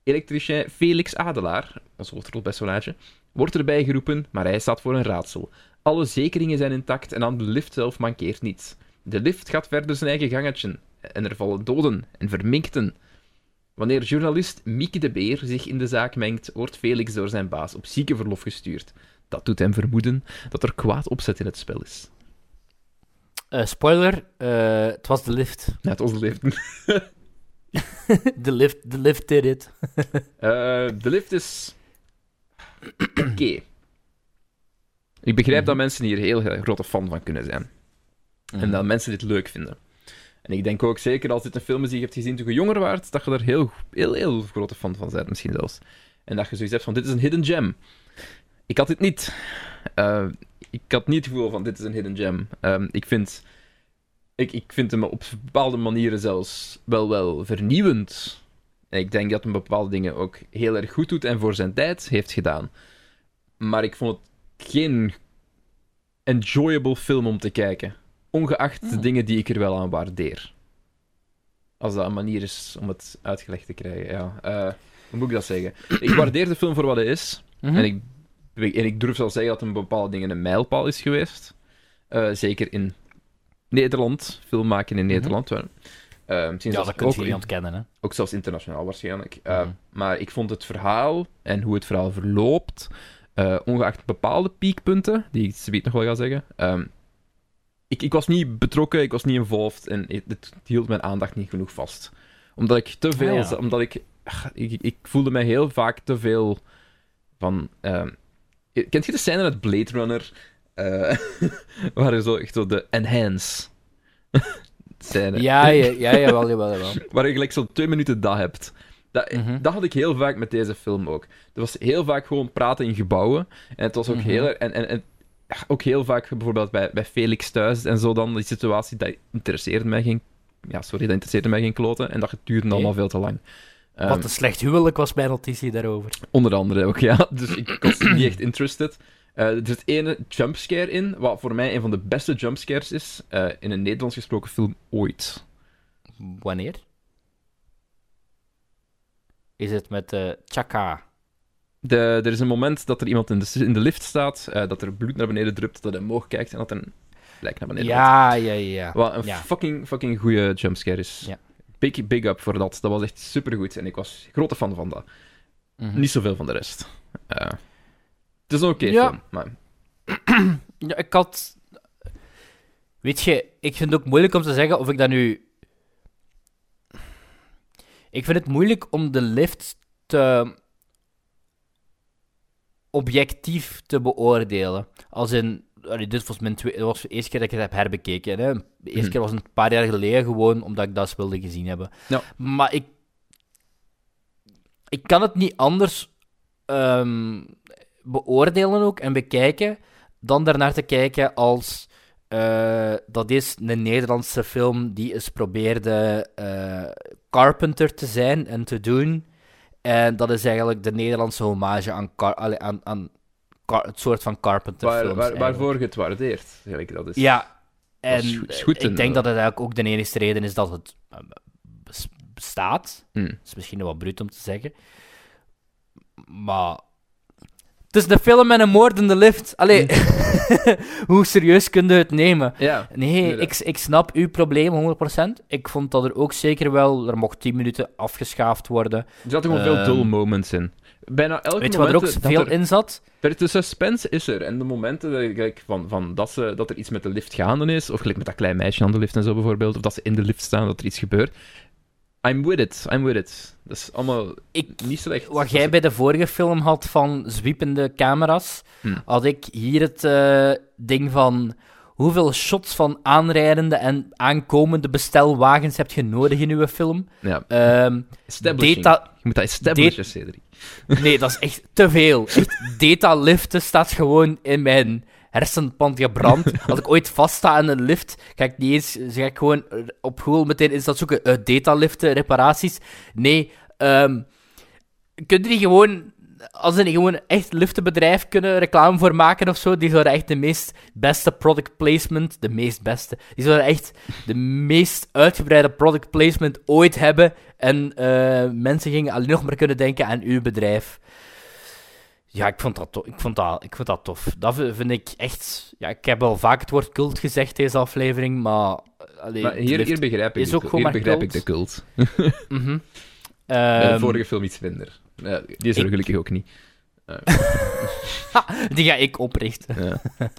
A: Elektricien Felix Adelaar, ons hoofdrolpersonage, wordt erbij geroepen, maar hij staat voor een raadsel. Alle zekeringen zijn intact en aan de lift zelf mankeert niets. De lift gaat verder zijn eigen gangetje en er vallen doden en verminkten. Wanneer journalist Mieke de Beer zich in de zaak mengt, wordt Felix door zijn baas op ziekenverlof gestuurd. Dat doet hem vermoeden dat er kwaad opzet in het spel is.
B: Eh, spoiler, eh, het was de lift.
A: Ja, het was de lift.
B: de lift. De lift did it.
A: Eh, de lift is... Oké. Ik begrijp dat mensen hier heel, heel grote fan van kunnen zijn. En dat mensen dit leuk vinden. En ik denk ook zeker als dit een film is die je hebt gezien toen je jonger was, dat je er heel, heel, heel grote fan van bent, misschien zelfs. En dat je zoiets hebt van, dit is een hidden gem. Ik had dit niet. Eh, ik had niet het gevoel van, dit is een hidden gem. Ehm, ik, vind, ik, ik vind hem op bepaalde manieren zelfs wel, wel vernieuwend. En ik denk dat hij bepaalde dingen ook heel erg goed doet en voor zijn tijd heeft gedaan. Maar ik vond het geen enjoyable film om te kijken. Ongeacht de dingen die ik er wel aan waardeer. Als dat een manier is om het uitgelegd te krijgen, ja. Eh, hoe moet ik dat zeggen? Ik waardeer de film voor wat hij is.
B: Mhm.
A: en, ik, en ik durf zelfs zeggen dat een bepaalde dingen een mijlpaal is geweest. Eh, zeker in Nederland, film maken in Nederland. wel. Eh, misschien
B: Ja, dat kun je
A: ook
B: niet ontkennen, hè.
A: ook zelfs internationaal waarschijnlijk. Uh,
B: Mhm.
A: Maar ik vond het verhaal en hoe het verhaal verloopt, eh, ongeacht bepaalde piekpunten, die ik zoiets nog wel ga zeggen. ehm, ik, ik was niet betrokken, ik was niet involved en het, het hield mijn aandacht niet genoeg vast. Omdat ik te veel.
B: Ah, ja.
A: Omdat ik, ik. Ik voelde mij heel vaak te veel van. ehm, kent je de scène uit Blade Runner? eh, waar je zo echt zo de enhance. scène.
B: Ja, ja, ja, jawel, jawel, jawel.
A: Waar je gelijk zo'n twee minuten dat hebt. Dat,
B: Mhm.
A: dat had ik heel vaak met deze film ook. Er was heel vaak gewoon praten in gebouwen. En het was ook
B: Mhm.
A: heel... En, en, en ook heel vaak bijvoorbeeld bij, bij Felix thuis en zo dan, die situatie, dat interesseerde mij geen... Ja, sorry, dat interesseerde mij geen kloten. En dat duurde allemaal veel te lang. Ehm,
B: Wat een slecht huwelijk was mijn notitie daarover.
A: Onder andere ook, ja. Dus ik was niet echt interested. Eh, er zit ene jumpscare in, wat voor mij een van de beste jumpscares is eh, in een Nederlands gesproken film ooit.
B: Wanneer? Is het met eh Chaka?
A: De, er is een moment dat er iemand in de, in de lift staat, dat er bloed naar beneden drupt, dat hij omhoog kijkt en dat er een lijk naar beneden.
B: Ja, ja, ja.
A: Wat een
B: ja.
A: fucking, fucking goede jumpscare is.
B: Ja.
A: Big, big up voor dat. Dat was echt supergoed en ik was grote fan van dat.
B: Mhm.
A: Niet zoveel van de rest. Eh, het is oké
B: Ja.
A: film, maar...
B: Ja, ik had... Weet je, ik vind het ook moeilijk om te zeggen of ik dat nu... Ik vind het moeilijk om de lift te... objectief te beoordelen. Als in... allee, dit was, mijn tweede, was de eerste keer dat ik het heb herbekeken. Hè. De eerste
A: Mhm.
B: keer was een paar jaar geleden gewoon omdat ik dat wilde gezien hebben.
A: Ja.
B: Maar ik... Ik kan het niet anders ehm, beoordelen ook en bekijken dan daarnaar te kijken als eh, dat is een Nederlandse film die eens probeerde eh, Carpenter te zijn en te doen. En dat is eigenlijk de Nederlandse hommage aan, Car- aan, aan het soort van Carpenter
A: Waar,
B: films.
A: waar,
B: eigenlijk.
A: waarvoor je het waardeert. Eigenlijk, dat is...
B: Ja, en
A: is goed- is goed
B: ik denk dat het eigenlijk ook de enige reden is dat het eh, bes- bestaat.
A: Hmm.
B: Dat is misschien wat bruut om te zeggen. Maar... Het is de film met een moord in de lift. Allee, hoe serieus kun je het nemen?
A: Ja,
B: Nee, ik, ik snap uw probleem 100%. Ik vond dat er ook zeker wel... Er mocht 10 minuten afgeschaafd worden.
A: Er zaten gewoon veel
B: Ehm,
A: dull moments in. Bijna elk
B: Weet je wat er ook veel
A: er-
B: in zat?
A: Er, de suspense is er. En de momenten dat, gelijk van, van dat, ze, dat er iets met de lift gaande is, of gelijk met dat klein meisje aan de lift en zo bijvoorbeeld, of dat ze in de lift staan, dat er iets gebeurt. I'm with it, I'm with it. Dat is allemaal
B: Ik,
A: niet slecht.
B: Wat jij bij de vorige film had van zwiepende camera's,
A: Hmm.
B: had ik hier het eh, ding van hoeveel shots van aanrijdende en aankomende bestelwagens heb je nodig in uw film?
A: Ja, establishing.
B: data,
A: Je moet dat establishen, Cedric.
B: nee, dat is echt te veel. Echt, data liften staat gewoon in mijn hersenpand gebrand. Als ik ooit vaststa in een lift, ga ik niet eens, ga ik gewoon op Google meteen eens dat zoeken, eh, data liften, reparaties. Nee, ehm, Kun je niet gewoon, als ze niet gewoon echt liftenbedrijf kunnen reclame voor maken of zo, die zouden echt de meest beste product placement, de meest beste, die zouden echt de meest uitgebreide product placement ooit hebben. En eh, mensen gingen alleen nog maar kunnen denken aan uw bedrijf. Ja, ik vond dat, ik vond dat, ik vond dat tof. Dat vind ik echt... Ja, ik heb al vaak het woord cult gezegd deze aflevering, maar... eh, allee,
A: Maar hier, hier begrijp ik,
B: is
A: de
B: ook
A: hier begrijp ik de
B: cult.
A: cult.
B: Mhm.
A: De
B: Ehm,
A: vorige film iets minder. Ja, die is er
B: ik-
A: gelukkig ook niet.
B: die ga ik oprichten.
A: Ja.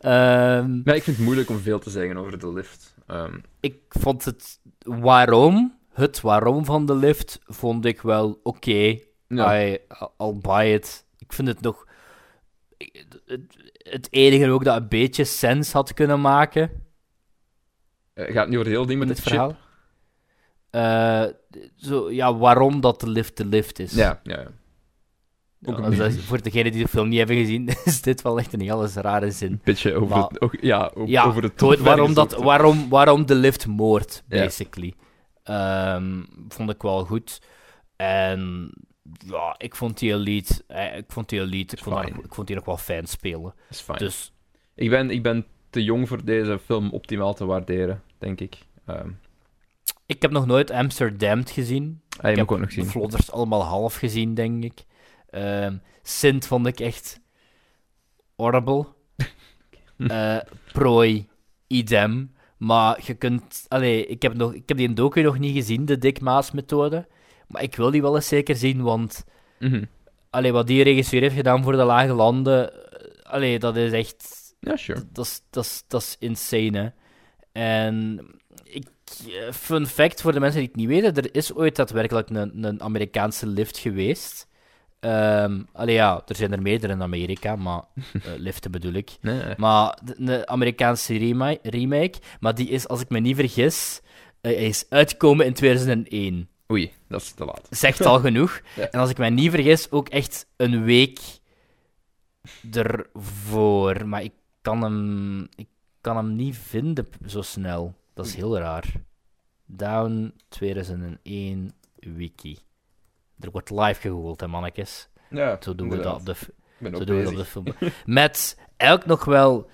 B: Ehm,
A: Maar ik vind het moeilijk om veel te zeggen over de lift. Ehm,
B: ik vond het waarom, het waarom van de lift, vond ik wel oké.
A: Ja.
B: I- I'll buy it. Ik vind het nog... Het, enige ook dat een beetje sens had kunnen maken
A: eh, gaat het niet over het hele ding met het chip?
B: Eh, zo, ja, waarom dat de lift de lift is.
A: Ja, ja, ja. Ook
B: Ja,
A: een
B: is- voor degenen die de film niet hebben gezien, is dit wel echt een heel rare zin.
A: beetje over,
B: Maar-
A: het, ook, ja,
B: Ja,
A: over het
B: gewoon waarom, dat, waarom, waarom de lift moordt,
A: Ja.
B: basically. Ehm, vond ik wel goed. En ja, ik vond die elite, eh, ik vond die elite, ik vond, haar- ik vond die nog wel fijn spelen.
A: Dat is fijn.
B: Dus
A: Ik, ben, ik ben te jong voor deze film optimaal te waarderen, denk ik. Ehm
B: ik heb nog nooit Amsterdam gezien.
A: ah, je
B: ik heb
A: ook nog zien.
B: Vlodders allemaal half gezien, denk ik. Ehm Sint vond ik echt horrible. Eh, prooi, idem. Maar je kunt... Allee, ik heb, nog, ik heb die docu nog niet gezien, de Dick Maas-methode. Maar ik wil die wel eens zeker zien, want...
A: Mhm.
B: Allee, wat die regisseur heeft gedaan voor de Lage Landen... eh, Allee, dat is echt...
A: Ja, sure.
B: Dat is insane, hè. En... Eh, fun fact voor de mensen die het niet weten, er is ooit daadwerkelijk een, een Amerikaanse lift geweest. Ehm allee, ja, er zijn er meerdere in Amerika, maar eh, liften bedoel ik.
A: Nee.
B: Maar de, de Amerikaanse rema- remake, maar die is, als ik me niet vergis, eh, is uitgekomen in 2001.
A: Oei, dat is te laat.
B: Zegt al genoeg.
A: Ja.
B: En als ik me niet vergis, ook echt een week ervoor. Maar ik kan hem, ik kan hem niet vinden zo snel. Dat is heel raar. Down 2001 wiki. Er wordt live gegoogeld, hè, mannetjes.
A: Ja,
B: Zo doen we dat op de, zo doen we dat op de film. Met elk nog wel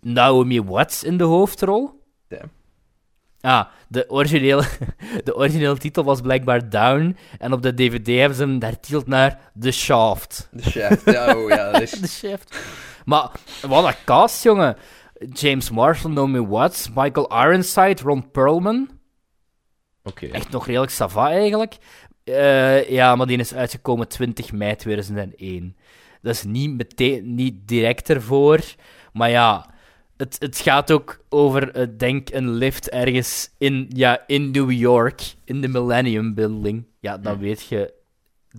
B: Naomi Watts in de hoofdrol.
A: Damn.
B: Ah, de originele, de originele titel was blijkbaar Down. En op de DVD hebben ze hem herteld naar The Shaft.
A: De chef. Ja, oh, ja, dat is...
B: The Shaft. Maar wat een cast, jongen. James Marshall, Naomi Watts, Michael Ironside, Ron Perlman.
A: Oké.
B: Echt nog redelijk sava eigenlijk. Eh, ja, maar die is uitgekomen 20 mei 2001. Dat is niet, meteen, niet direct ervoor. Maar ja, het, het gaat ook over, eh, denk een lift ergens in, ja, in New York, in de Millennium Building. Ja, dan weet je,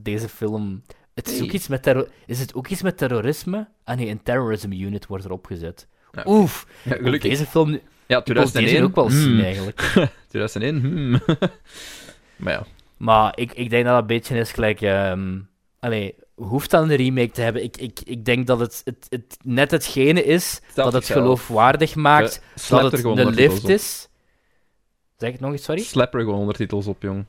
B: deze film... Het is, ook iets met terro- is het ook iets met terrorisme? Ah nee, een terrorism unit wordt erop gezet.
A: Ja.
B: Oef,
A: Ja, gelukkig.
B: deze film
A: Ja,
B: ik wil deze
A: 2001.
B: ook wel zien
A: hmm.
B: eigenlijk.
A: 2001, hmm. maar ja.
B: Maar ik, ik denk dat het een beetje is gelijk... ehm allee, hoeft dan een remake te hebben? Ik, ik, ik denk dat het, het, het net hetgene is dat het geloofwaardig maakt
A: Eh,
B: dat
A: er
B: het
A: gewoon
B: een lift is. Zeg het nog eens, sorry?
A: Slap er gewoon ondertitels op, jong.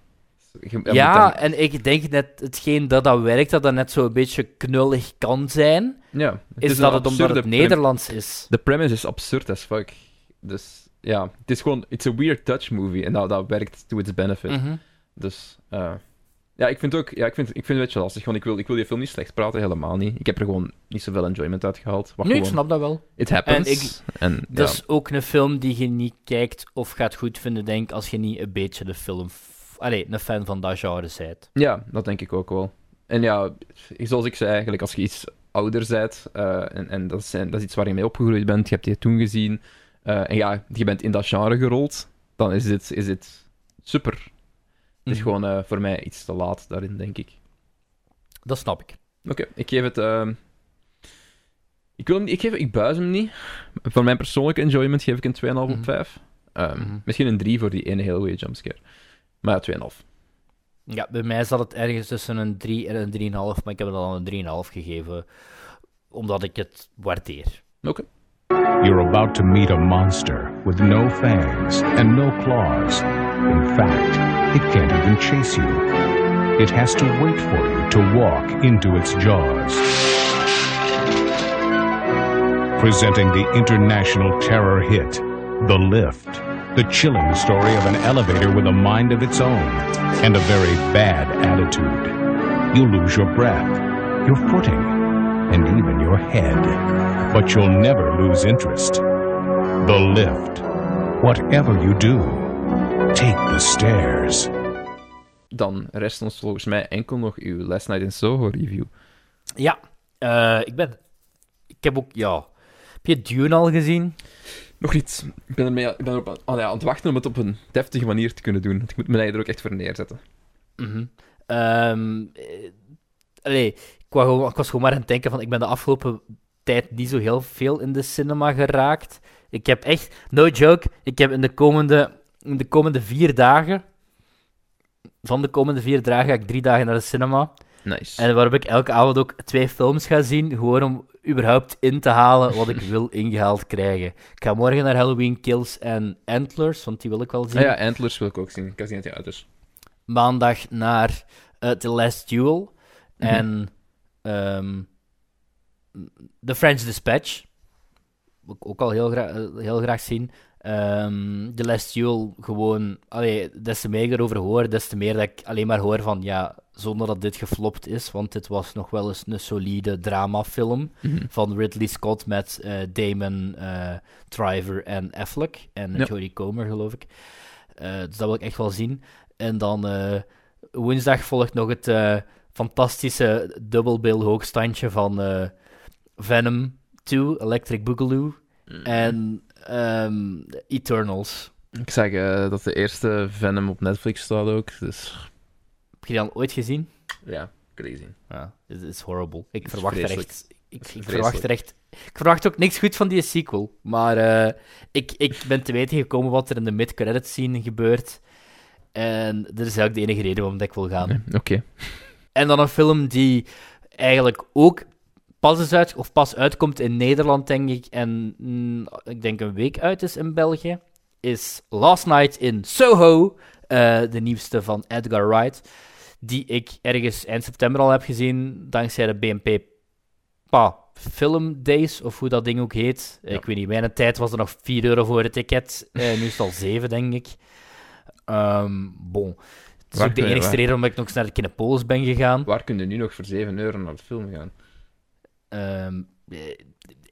A: Je- je
B: Ja,
A: dan-
B: en ik denk net hetgeen dat dat werkt, dat dat net zo een beetje knullig kan zijn,
A: ja.
B: Is, dat het omdat het Nederlands is.
A: De premise is absurd as fuck. Dus ja, het is gewoon... It's a weird touch movie. En dat, dat werkt to its benefit.
B: Mhm.
A: Dus eh, ja, ik vind ook... Ja, ik vind, ik vind het een beetje lastig. Want ik wil, ik wil die film niet slecht praten, helemaal niet. Ik heb er gewoon niet zoveel enjoyment uit gehaald. Wat
B: Nu, ik
A: gewoon...
B: snap dat wel.
A: It happens.
B: En ik-
A: En,
B: Dat
A: ja.
B: is ook een film die je niet kijkt of gaat goed vinden, denk ik, als je niet een beetje de film... Allee, een fan van dat genre bent.
A: Ja, dat denk ik ook wel. En ja, zoals ik zei, eigenlijk, als je iets ouder bent, eh, en, en dat, is, dat is iets waar je mee opgegroeid bent, je hebt die toen gezien, eh, en ja, je bent in dat genre gerold, dan is dit, is dit super. Het is
B: Mhm.
A: gewoon eh, voor mij iets te laat daarin, denk ik.
B: Dat snap ik.
A: Oké, ik geef het... ehm, ik, wil hem, ik, geef, ik buis hem niet. Voor mijn persoonlijke enjoyment geef ik een 2,5
B: Mhm.
A: op 5. Ehm,
B: Mhm.
A: Misschien een 3 voor die ene hele goede jumpscare. Maar ja, 2,5.
B: Ja, bij mij zat het ergens tussen een 3 en een 3,5, maar ik heb het al een 3,5 gegeven, omdat ik het waardeer.
A: Oké.
K: You're about to meet a monster with no fangs and no claws. In fact, it can't even chase you. it has to wait for you to walk into its jaws. Presenting the international terror hit, The Lift. The chilling story of an elevator with a mind of its own and a very bad attitude. You lose your breath, your footing, and even your head. But you'll never lose interest. The Lift. Whatever you do, take the stairs.
A: Dan rest ons volgens mij enkel nog uw Last Night in Soho review.
B: Ja, eh, ik ben... Ik heb ook... Ja... Heb je Dune al gezien?
A: Nog niet. Ik ben, ermee, ik ben erop aan, oh ja, aan het wachten om het op een deftige manier te kunnen doen. Ik moet mij er ook echt voor neerzetten.
B: Allee, ik, wou gewoon- ik was gewoon maar aan het denken van... Ik ben de afgelopen tijd niet zo heel veel in de cinema geraakt. Ik heb echt... No joke. Ik heb in de komende, in de komende vier dagen... Van de komende vier dagen ga ik drie dagen naar de cinema.
A: Nice.
B: En waarop ik elke avond ook twee films ga zien, gewoon om überhaupt in te halen wat ik wil ingehaald krijgen. Ik ga morgen naar Halloween Kills en Antlers, want die wil ik wel zien.
A: Ah ja, Antlers wil ik ook zien. Ik kan zien uit is.
B: Maandag naar eh, The Last Duel
A: Mhm.
B: en ehm, The French Dispatch. Wil ik ook al heel, gra- eh, heel graag zien. Ehm The Last Duel, gewoon... Allee, des te meer ik erover hoor, des te meer dat ik alleen maar hoor van... Ja, zonder dat dit geflopt is, want dit was nog wel eens een solide dramafilm
A: Mhm.
B: van Ridley Scott met eh, Damon eh Driver en Affleck. En
A: Ja.
B: Jodie Comer, geloof ik. Eh, dus dat wil ik echt wel zien. En dan woensdag volgt nog het fantastische dubbelbill hoogstandje van Venom 2, Electric Boogaloo en ehm, Eternals.
A: Ik zeg eh, dat de eerste Venom op Netflix staat ook. Dus
B: Heb je die al ooit gezien?
A: ja, crazy.
B: Ja, het is horrible. Ik verwacht er echt... Ik, verwacht er echt... Ik verwacht ook niks goed van die sequel. Maar eh, ik, ik ben te weten gekomen wat er in de mid-credit scene gebeurt. En dat is eigenlijk de enige reden waarom ik wil gaan.
A: Oké.
B: En dan een film die eigenlijk ook pas is uit, of pas uitkomt in Nederland, denk ik, en mm, ik denk een week uit is in België, is Last Night in Soho, eh, de nieuwste van Edgar Wright, die ik ergens eind september al heb gezien, dankzij de BNP Pa Film Days, of hoe dat ding ook heet. Eh,
A: Ja.
B: Ik weet niet, mijn tijd was er nog 4 euro voor het ticket, eh, nu is het al 7, denk ik. Ehm bon. Het is
A: Waar
B: ook de enige reden waarom ik nog eens naar de Kinepolis ben gegaan.
A: Waar kun je nu nog voor 7 euro naar de film gaan?
B: Ehm, eh,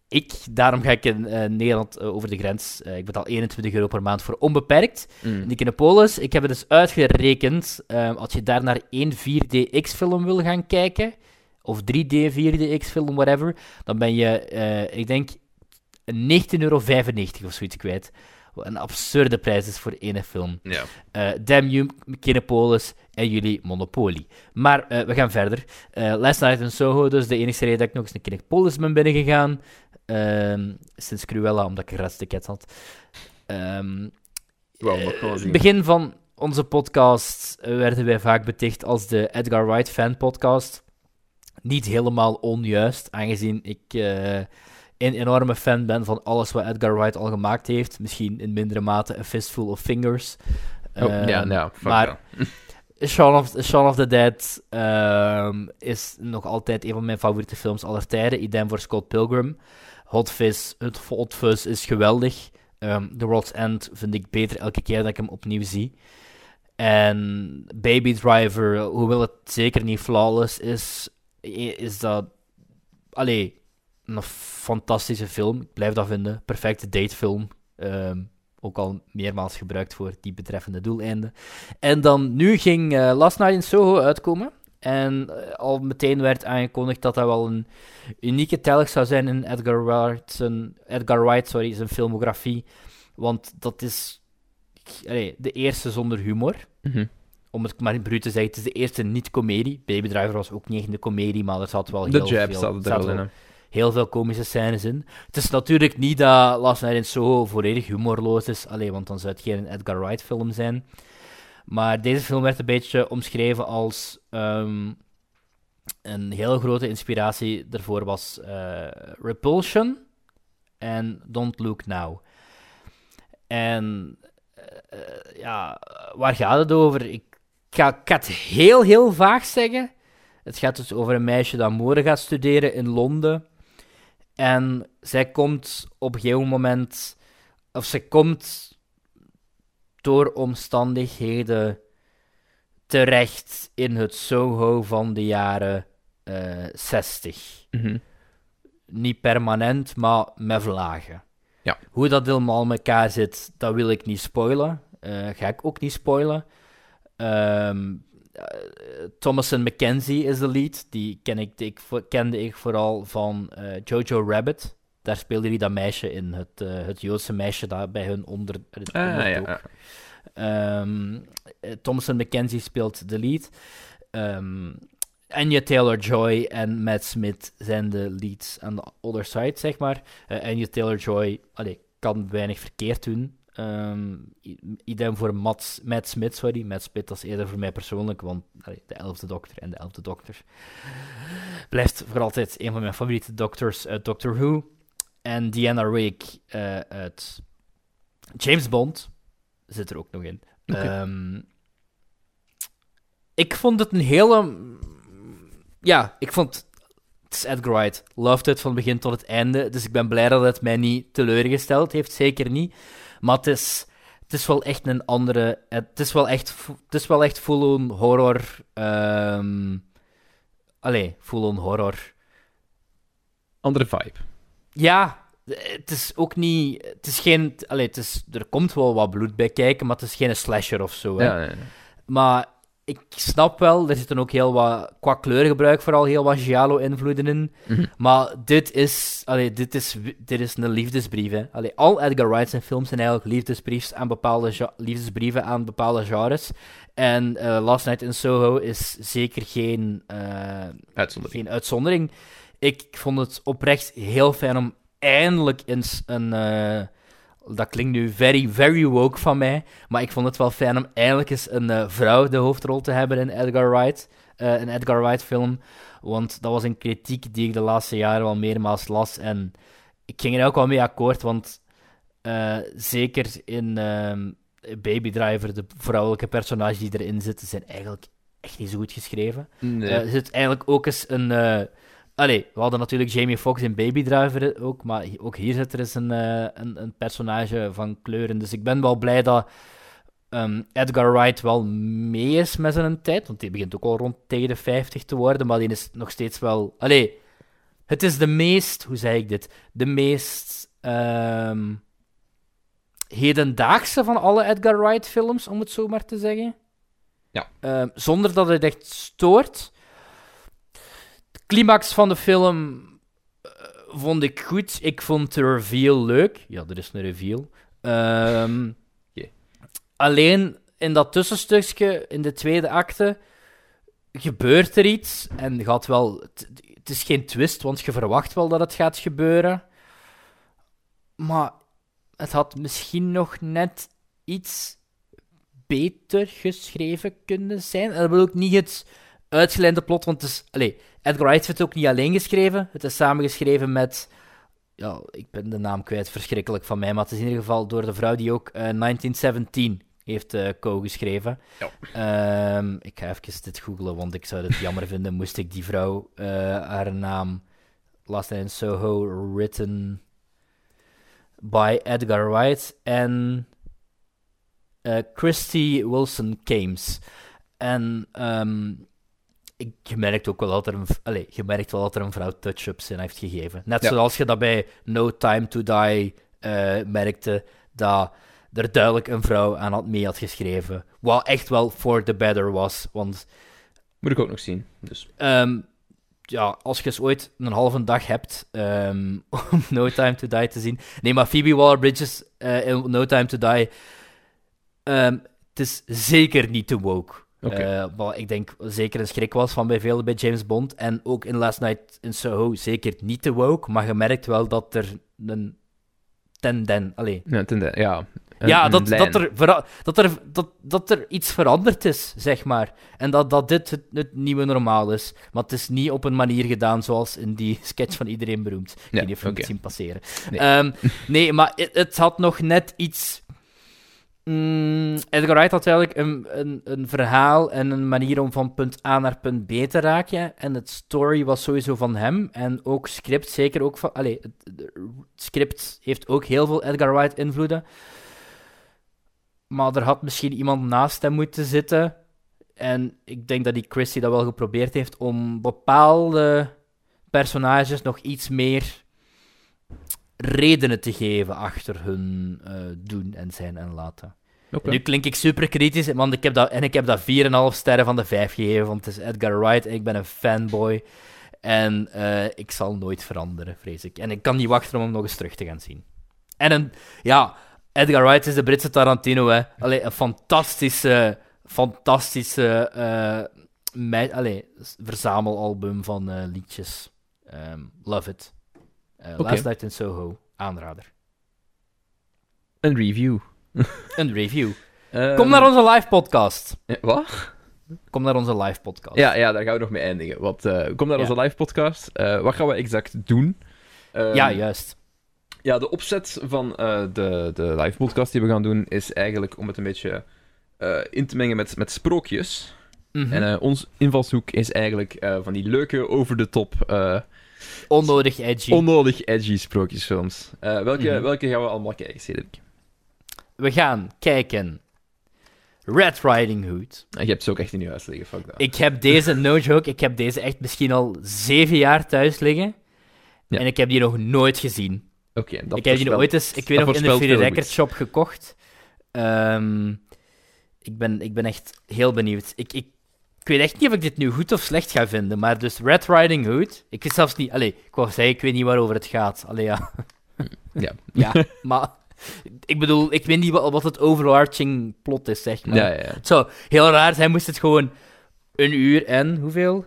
B: ik, daarom ga ik in eh, Nederland eh, over de grens. Ik betaal 21 euro per maand voor onbeperkt.
A: Mm.
B: In die Kinepolis, ik heb het dus uitgerekend. ehm, als je daar naar één 4DX-film wil gaan kijken, of 3D 4DX-film, whatever, dan ben je, ik denk, 19,95 euro of zoiets kwijt. Wat een absurde prijs is voor één film.
A: Ja.
B: Eh damn you, Kinepolis en jullie Monopoly. Maar eh, we gaan verder. Eh Last Night in Soho, dus de enige reden dat ik nog eens naar Kinepolis ben binnengegaan. Ehm, sinds Cruella, omdat ik een gratis ticket had. Ehm
A: Wel, dat gaan we
B: eh,
A: zien.
B: begin van onze podcast werden wij vaak beticht als de Edgar Wright fan podcast. Niet helemaal onjuist, aangezien ik een enorme fan ben van alles wat Edgar Wright al gemaakt heeft. Misschien in mindere mate A Fistful of Fingers.
A: Oh, ja, fuck
B: maar Shaun of, Shaun of the Dead ehm, is nog altijd een van mijn favoriete films aller tijden. Idem voor Scott Pilgrim. Hot Fuzz, het Hot Fuzz is geweldig. Ehm, The World's End vind ik beter elke keer dat ik hem opnieuw zie. En Baby Driver, hoewel het zeker niet flawless is, is dat... Allee, een fantastische film. Ik blijf dat vinden. Perfecte datefilm. Ehm ook al meermaals gebruikt voor die betreffende doeleinden. En dan, nu ging eh, Last Night in Soho uitkomen. En eh, al meteen werd aangekondigd dat dat wel een unieke telg zou zijn in Edgar Wright, zijn, Edgar Wright sorry, zijn filmografie. Want dat is allee, de eerste zonder humor.
A: Mhm.
B: Om het maar in bruut te zeggen, het is de eerste niet-comedie. Baby Driver was ook niet echt een comedie, maar er zat wel
A: De
B: heel
A: jab
B: veel...
A: zat er wel in.
B: Heel veel komische scènes in. Het is natuurlijk niet dat Last Night in Soho volledig humorloos is, alleen, want dan zou het geen Edgar Wright film zijn. Maar deze film werd een beetje omschreven als ehm, een hele grote inspiratie daarvoor was eh, Repulsion en Don't Look Now. En eh, ja, waar gaat het over? Ik, ik ga, ik ga het heel, heel vaag zeggen. Het gaat dus over een meisje dat moorden gaat studeren in Londen. En zij komt op een gegeven moment... Of ze komt door omstandigheden terecht in het Soho van de jaren eh 60.
A: Mhm.
B: Niet permanent, maar met vlagen.
A: Ja.
B: Hoe dat helemaal in elkaar zit, dat wil ik niet spoilen. Eh, ga ik ook niet spoilen. Ehm eh, Thomason McKenzie is de lead. Die ken ik, die ik, kende ik vooral van eh, Jojo Rabbit. Daar speelde hij dat meisje in, het, eh, het Joodse meisje dat bij hun onder, het
A: Ah, ja.
B: Ehm, eh, Thomason McKenzie speelt de lead. Ehm Anya Taylor-Joy en Matt Smith zijn de leads aan de other side, zeg maar. Eh Anya Taylor-Joy kan weinig verkeerd doen. I- idem voor Matt, Matt Smith, sorry. Matt Smith, dat is eerder voor mij persoonlijk, want allee, de elfde dokter en de elfde dokter blijft voor altijd een van mijn favoriete dokters uit Doctor Who. En Diana Rigg eh, uit James Bond zit er ook nog in. Ehm, ik vond het een hele... Ja, ik vond... Het is Edgar Wright. Loved het van begin tot het einde. Dus ik ben blij dat het mij niet teleurgesteld heeft. Zeker niet. Maar het is, het is wel echt een andere... Het is wel echt, het is wel echt full-on horror... ehm allee, full-on horror.
A: Andere vibe.
B: Ja, het is ook niet... Het is geen... Allee, het is, er komt wel wat bloed bij kijken, maar het is geen slasher of zo. Hè.
A: Ja.
B: Maar ik snap wel, er zitten ook heel wat... Qua kleurgebruik vooral heel wat giallo-invloeden in.
A: Mhm.
B: Maar dit is... Allee, dit is, dit is een liefdesbrief, hè. Allee, al Edgar Wright zijn films zijn eigenlijk liefdesbriefs aan bepaalde liefdesbrieven aan bepaalde genres. En eh, Last Night in Soho is zeker geen... eh,
A: Uitzondering.
B: geen uitzondering. Ik vond het oprecht heel fijn om eindelijk eens een. eh, dat klinkt nu very, very woke van mij. Maar ik vond het wel fijn om eindelijk eens een eh, vrouw de hoofdrol te hebben in Edgar Wright. eh, een Edgar Wright film. Want dat was een kritiek die ik de laatste jaren wel meermaals las. En ik ging er ook wel mee akkoord. Want eh, zeker in ehm, Baby Driver, de vrouwelijke personages die erin zitten, zijn eigenlijk echt niet zo goed geschreven.
A: Nee.
B: Er zit eigenlijk ook eens een. Allee, we hadden natuurlijk Jamie Foxx in Baby Driver ook, maar ook hier zit er eens een, eh, een, een personage van kleuren. Dus ik ben wel blij dat ehm, Edgar Wright wel mee is met zijn tijd, want die begint ook al rond tegen de 50 te worden, maar die is nog steeds wel. Allee, het is de meest. Hoe zeg ik dit? De meest. ehm, hedendaagse van alle Edgar Wright films, om het zo maar te zeggen.
A: Ja.
B: Ehm, zonder dat het echt stoort. Climax van de film eh, vond ik goed. Ik vond de reveal leuk. Ja, er is een reveal. Ehm. Alleen in dat tussenstukje, in de tweede acte, gebeurt er iets. En gaat wel... Het, is geen twist, want je verwacht wel dat het gaat gebeuren. Maar het had misschien nog net iets beter geschreven kunnen zijn. En dat wil ook niet het uitgeleide plot, want het is... Allee, Edgar Wright heeft het ook niet alleen geschreven. Het is samengeschreven met... Ja, ik ben de naam kwijt, verschrikkelijk van mij, maar het is in ieder geval door de vrouw die ook eh, 1917 heeft eh co-geschreven. Ehm, ik ga even dit googlen, want ik zou het jammer vinden moest ik die vrouw eh, haar naam... Last Night in Soho, written by Edgar Wright en eh, Christy Wilson Kames. En ehm, ik, je merkt ook wel dat er een, allee, je merkt wel dat er een vrouw touch-ups in heeft gegeven. Net
A: Ja.
B: zoals je dat bij No Time to Die eh, merkte, dat er duidelijk een vrouw aan had mee had geschreven. Wat echt wel for the better was, want
A: Moet ik ook nog zien. Dus.
B: Ehm, ja, als je eens ooit een halve dag hebt ehm, om No Time to Die te zien. Nee, maar Phoebe Waller-Bridges eh, in No Time to Die. ehm, het is zeker niet te woke.
A: Oké.
B: Eh, wat ik denk zeker een schrik was van bij velen bij James Bond. En ook in Last Night in Soho zeker niet te woke. Maar je merkt wel dat er een tenden... Allee,
A: Ja, ten de- ja. Een-
B: ja, dat, dat, er dat, er, dat, dat er iets veranderd is, zeg maar. En dat, dat dit het, het nieuwe normaal is. Maar het is niet op een manier gedaan zoals in die sketch van Iedereen Beroemd. Ik niet je
A: oké.
B: het zien passeren.
A: Nee.
B: Nee, nee maar het, het had nog net iets... Mm, Edgar Wright had eigenlijk een, een, verhaal en een manier om van punt A naar punt B te raken. En het story was sowieso van hem. En ook script, zeker ook van... Allee, het, het script heeft ook heel veel Edgar Wright invloeden. Maar er had misschien iemand naast hem moeten zitten. En ik denk dat die Christie dat wel geprobeerd heeft om bepaalde personages nog iets meer redenen te geven achter hun eh, doen en zijn en laten. Nu klink ik super kritisch, want ik heb dat, en ik heb dat 4,5 sterren van de 5 gegeven, want het is Edgar Wright en ik ben een fanboy. En eh, ik zal nooit veranderen, vrees ik. En ik kan niet wachten om hem nog eens terug te gaan zien. En een, ja, Edgar Wright is de Britse Tarantino, hè. Allee, een fantastische, fantastische mei- allee, verzamelalbum van liedjes. Ehm, love it. Eh. Last Night in Soho, aanrader.
A: Een review.
B: Een review.
A: Ehm,
B: Kom naar onze live podcast.
A: eh, Wat?
B: Kom naar onze live podcast.
A: Ja, ja, daar gaan we nog mee eindigen. Want, eh, kom naar
B: Ja.
A: onze live podcast. Wat gaan we exact doen? Ehm,
B: Ja, juist.
A: Ja, de opzet van de, de live podcast die we gaan doen is eigenlijk om het een beetje in te mengen met, met sprookjes.
B: Mhm.
A: En ons invalshoek is eigenlijk van die leuke, over-the-top, eh,
B: Onnodig edgy.
A: onnodig edgy sprookjesfilms. Eh, welke,
B: Mhm.
A: welke gaan we allemaal kijken, Cedric?
B: We gaan kijken. Red Riding Hood.
A: Je hebt ze ook echt in je huis liggen, fuck dat.
B: Ik heb deze, no joke, ik heb deze echt misschien al zeven jaar thuis liggen.
A: Ja.
B: En ik heb die nog nooit gezien.
A: Oké, dat
B: ik heb die ooit eens, ik weet nog, in de Free Record. Shop gekocht. Ehm, ik, ben, ik ben echt heel benieuwd. Ik, ik, ik weet echt niet of ik dit nu goed of slecht ga vinden, maar dus Red Riding Hood. Ik weet zelfs niet, allee, ik wou zeggen, ik weet niet waarover het gaat. Allee, ja.
A: Ja.
B: ja, maar ik bedoel, ik weet niet wat, wat het overarching plot is, zeg maar.
A: Ja, ja, ja.
B: Het zou heel raar zijn, moest het gewoon een uur en hoeveel?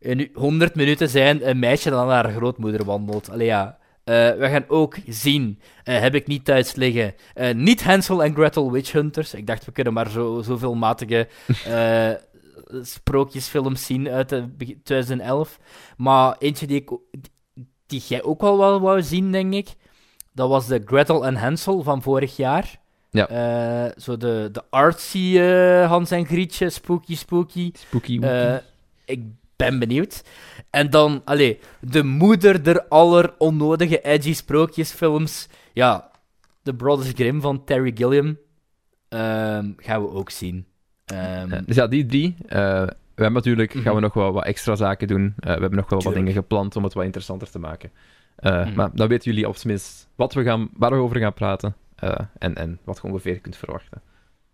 B: Een u- 100 minuten zijn een meisje dat naar haar grootmoeder wandelt. Allee, ja. Eh, we gaan ook zien, eh, heb ik niet thuis liggen, eh, niet Hansel en Gretel Witch Hunters. Ik dacht, we kunnen maar zo, zoveel matige sprookjesfilms zien uit de beg- 2011. Maar eentje die, ik, die jij ook al wel wou zien, denk ik, dat was de Gretel en Hansel van vorig jaar.
A: Ja.
B: Eh, zo de, de artsy eh, Hans en Grietje, spooky spooky.
A: Spooky wooky.
B: ik ben benieuwd. En dan, allee, de moeder der aller onnodige edgy sprookjesfilms. Ja, The Brothers Grimm van Terry Gilliam ehm, gaan we ook zien. Ehm,
A: Eh, dus ja, die drie. Eh, we hebben natuurlijk,
B: Mhm.
A: gaan we nog wel wat extra zaken doen. Eh, we hebben nog wel wat dingen gepland om het wat interessanter te maken. Eh,
B: Mhm.
A: Maar dan weten jullie op zijn minst wat we gaan, waar we over gaan praten. en, en wat je ongeveer kunt verwachten.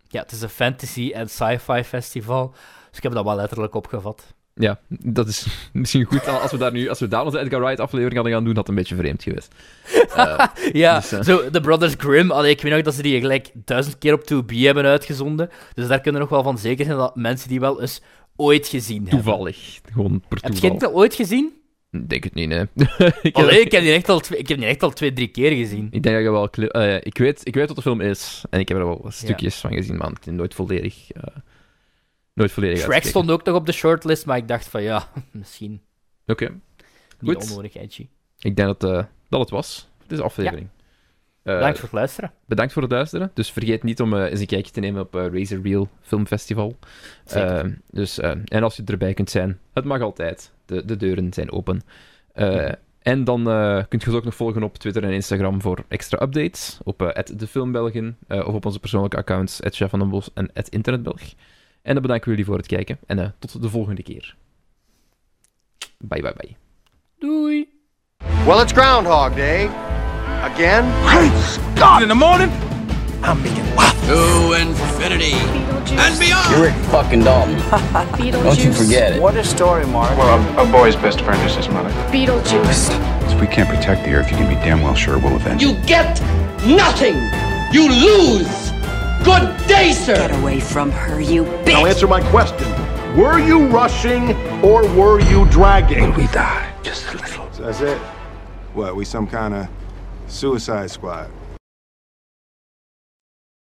B: ja, het is een fantasy- en sci-fi festival. Dus ik heb dat wel letterlijk opgevat.
A: Ja, dat is misschien goed. Als we daar nu, als we daar onze Edgar Wright aflevering hadden gaan doen, had het een beetje vreemd geweest. Eh,
B: Ja,
A: dus, eh,
B: zo, The Brothers Grimm. Allee, ik weet nog dat ze die gelijk duizend keer op 2B hebben uitgezonden. Dus daar kunnen we nog wel van zeker zijn dat mensen die wel eens ooit gezien hebben.
A: toevallig. Gewoon per
B: Heb jij
A: toeval.
B: het ooit gezien?
A: Ik denk het niet, nee. ik,
B: Allee, ik heb die echt al twee, ik heb die echt al twee, drie keer gezien.
A: ik denk dat je wel... eh, ik, weet, ik weet wat de film is. En ik heb er wel stukjes van gezien, maar het is nooit volledig... nooit volledig
B: Shrek
A: uitgekeken.
B: stond ook nog op de shortlist, maar ik dacht van ja, misschien
A: Oké.
B: niet
A: Goed.
B: onnodig edgy.
A: Ik denk dat, eh, dat het was. Deze aflevering. Eh,
B: Bedankt voor het luisteren.
A: bedankt voor het luisteren. Dus vergeet niet om eh, eens een kijkje te nemen op eh, Razor Reel Film Festival.
B: Zeker.
A: Eh, dus, eh, en als je erbij kunt zijn, het mag altijd. De, de deuren zijn open. Eh. En dan eh, kunt je ons ook nog volgen op Twitter en Instagram voor extra updates. Op eh @defilmbelgen eh, of op onze persoonlijke accounts Chef van den Bos en @internetbelg. En dan bedanken we jullie voor het kijken. En eh, tot de volgende keer. Bye bye bye.
B: Doei!
L: Well, it's Groundhog Day. Again?
I: Great Scott! In the morning,
L: I'm making
M: To infinity and beyond.
N: You're Rick fucking Dalton. Don't you forget it.
L: What a story, Mark.
H: Well, a, a boy's best friend is his mother.
C: Beetlejuice.
H: If we can't protect the Earth, you can be damn well sure we'll avenge
M: You get nothing. You lose. Good day, sir.
O: Get away from her, you bitch!
P: Now answer my question. Were you rushing or were you dragging?
G: We die just a little.
H: That's it. What, we some kind of suicide squad?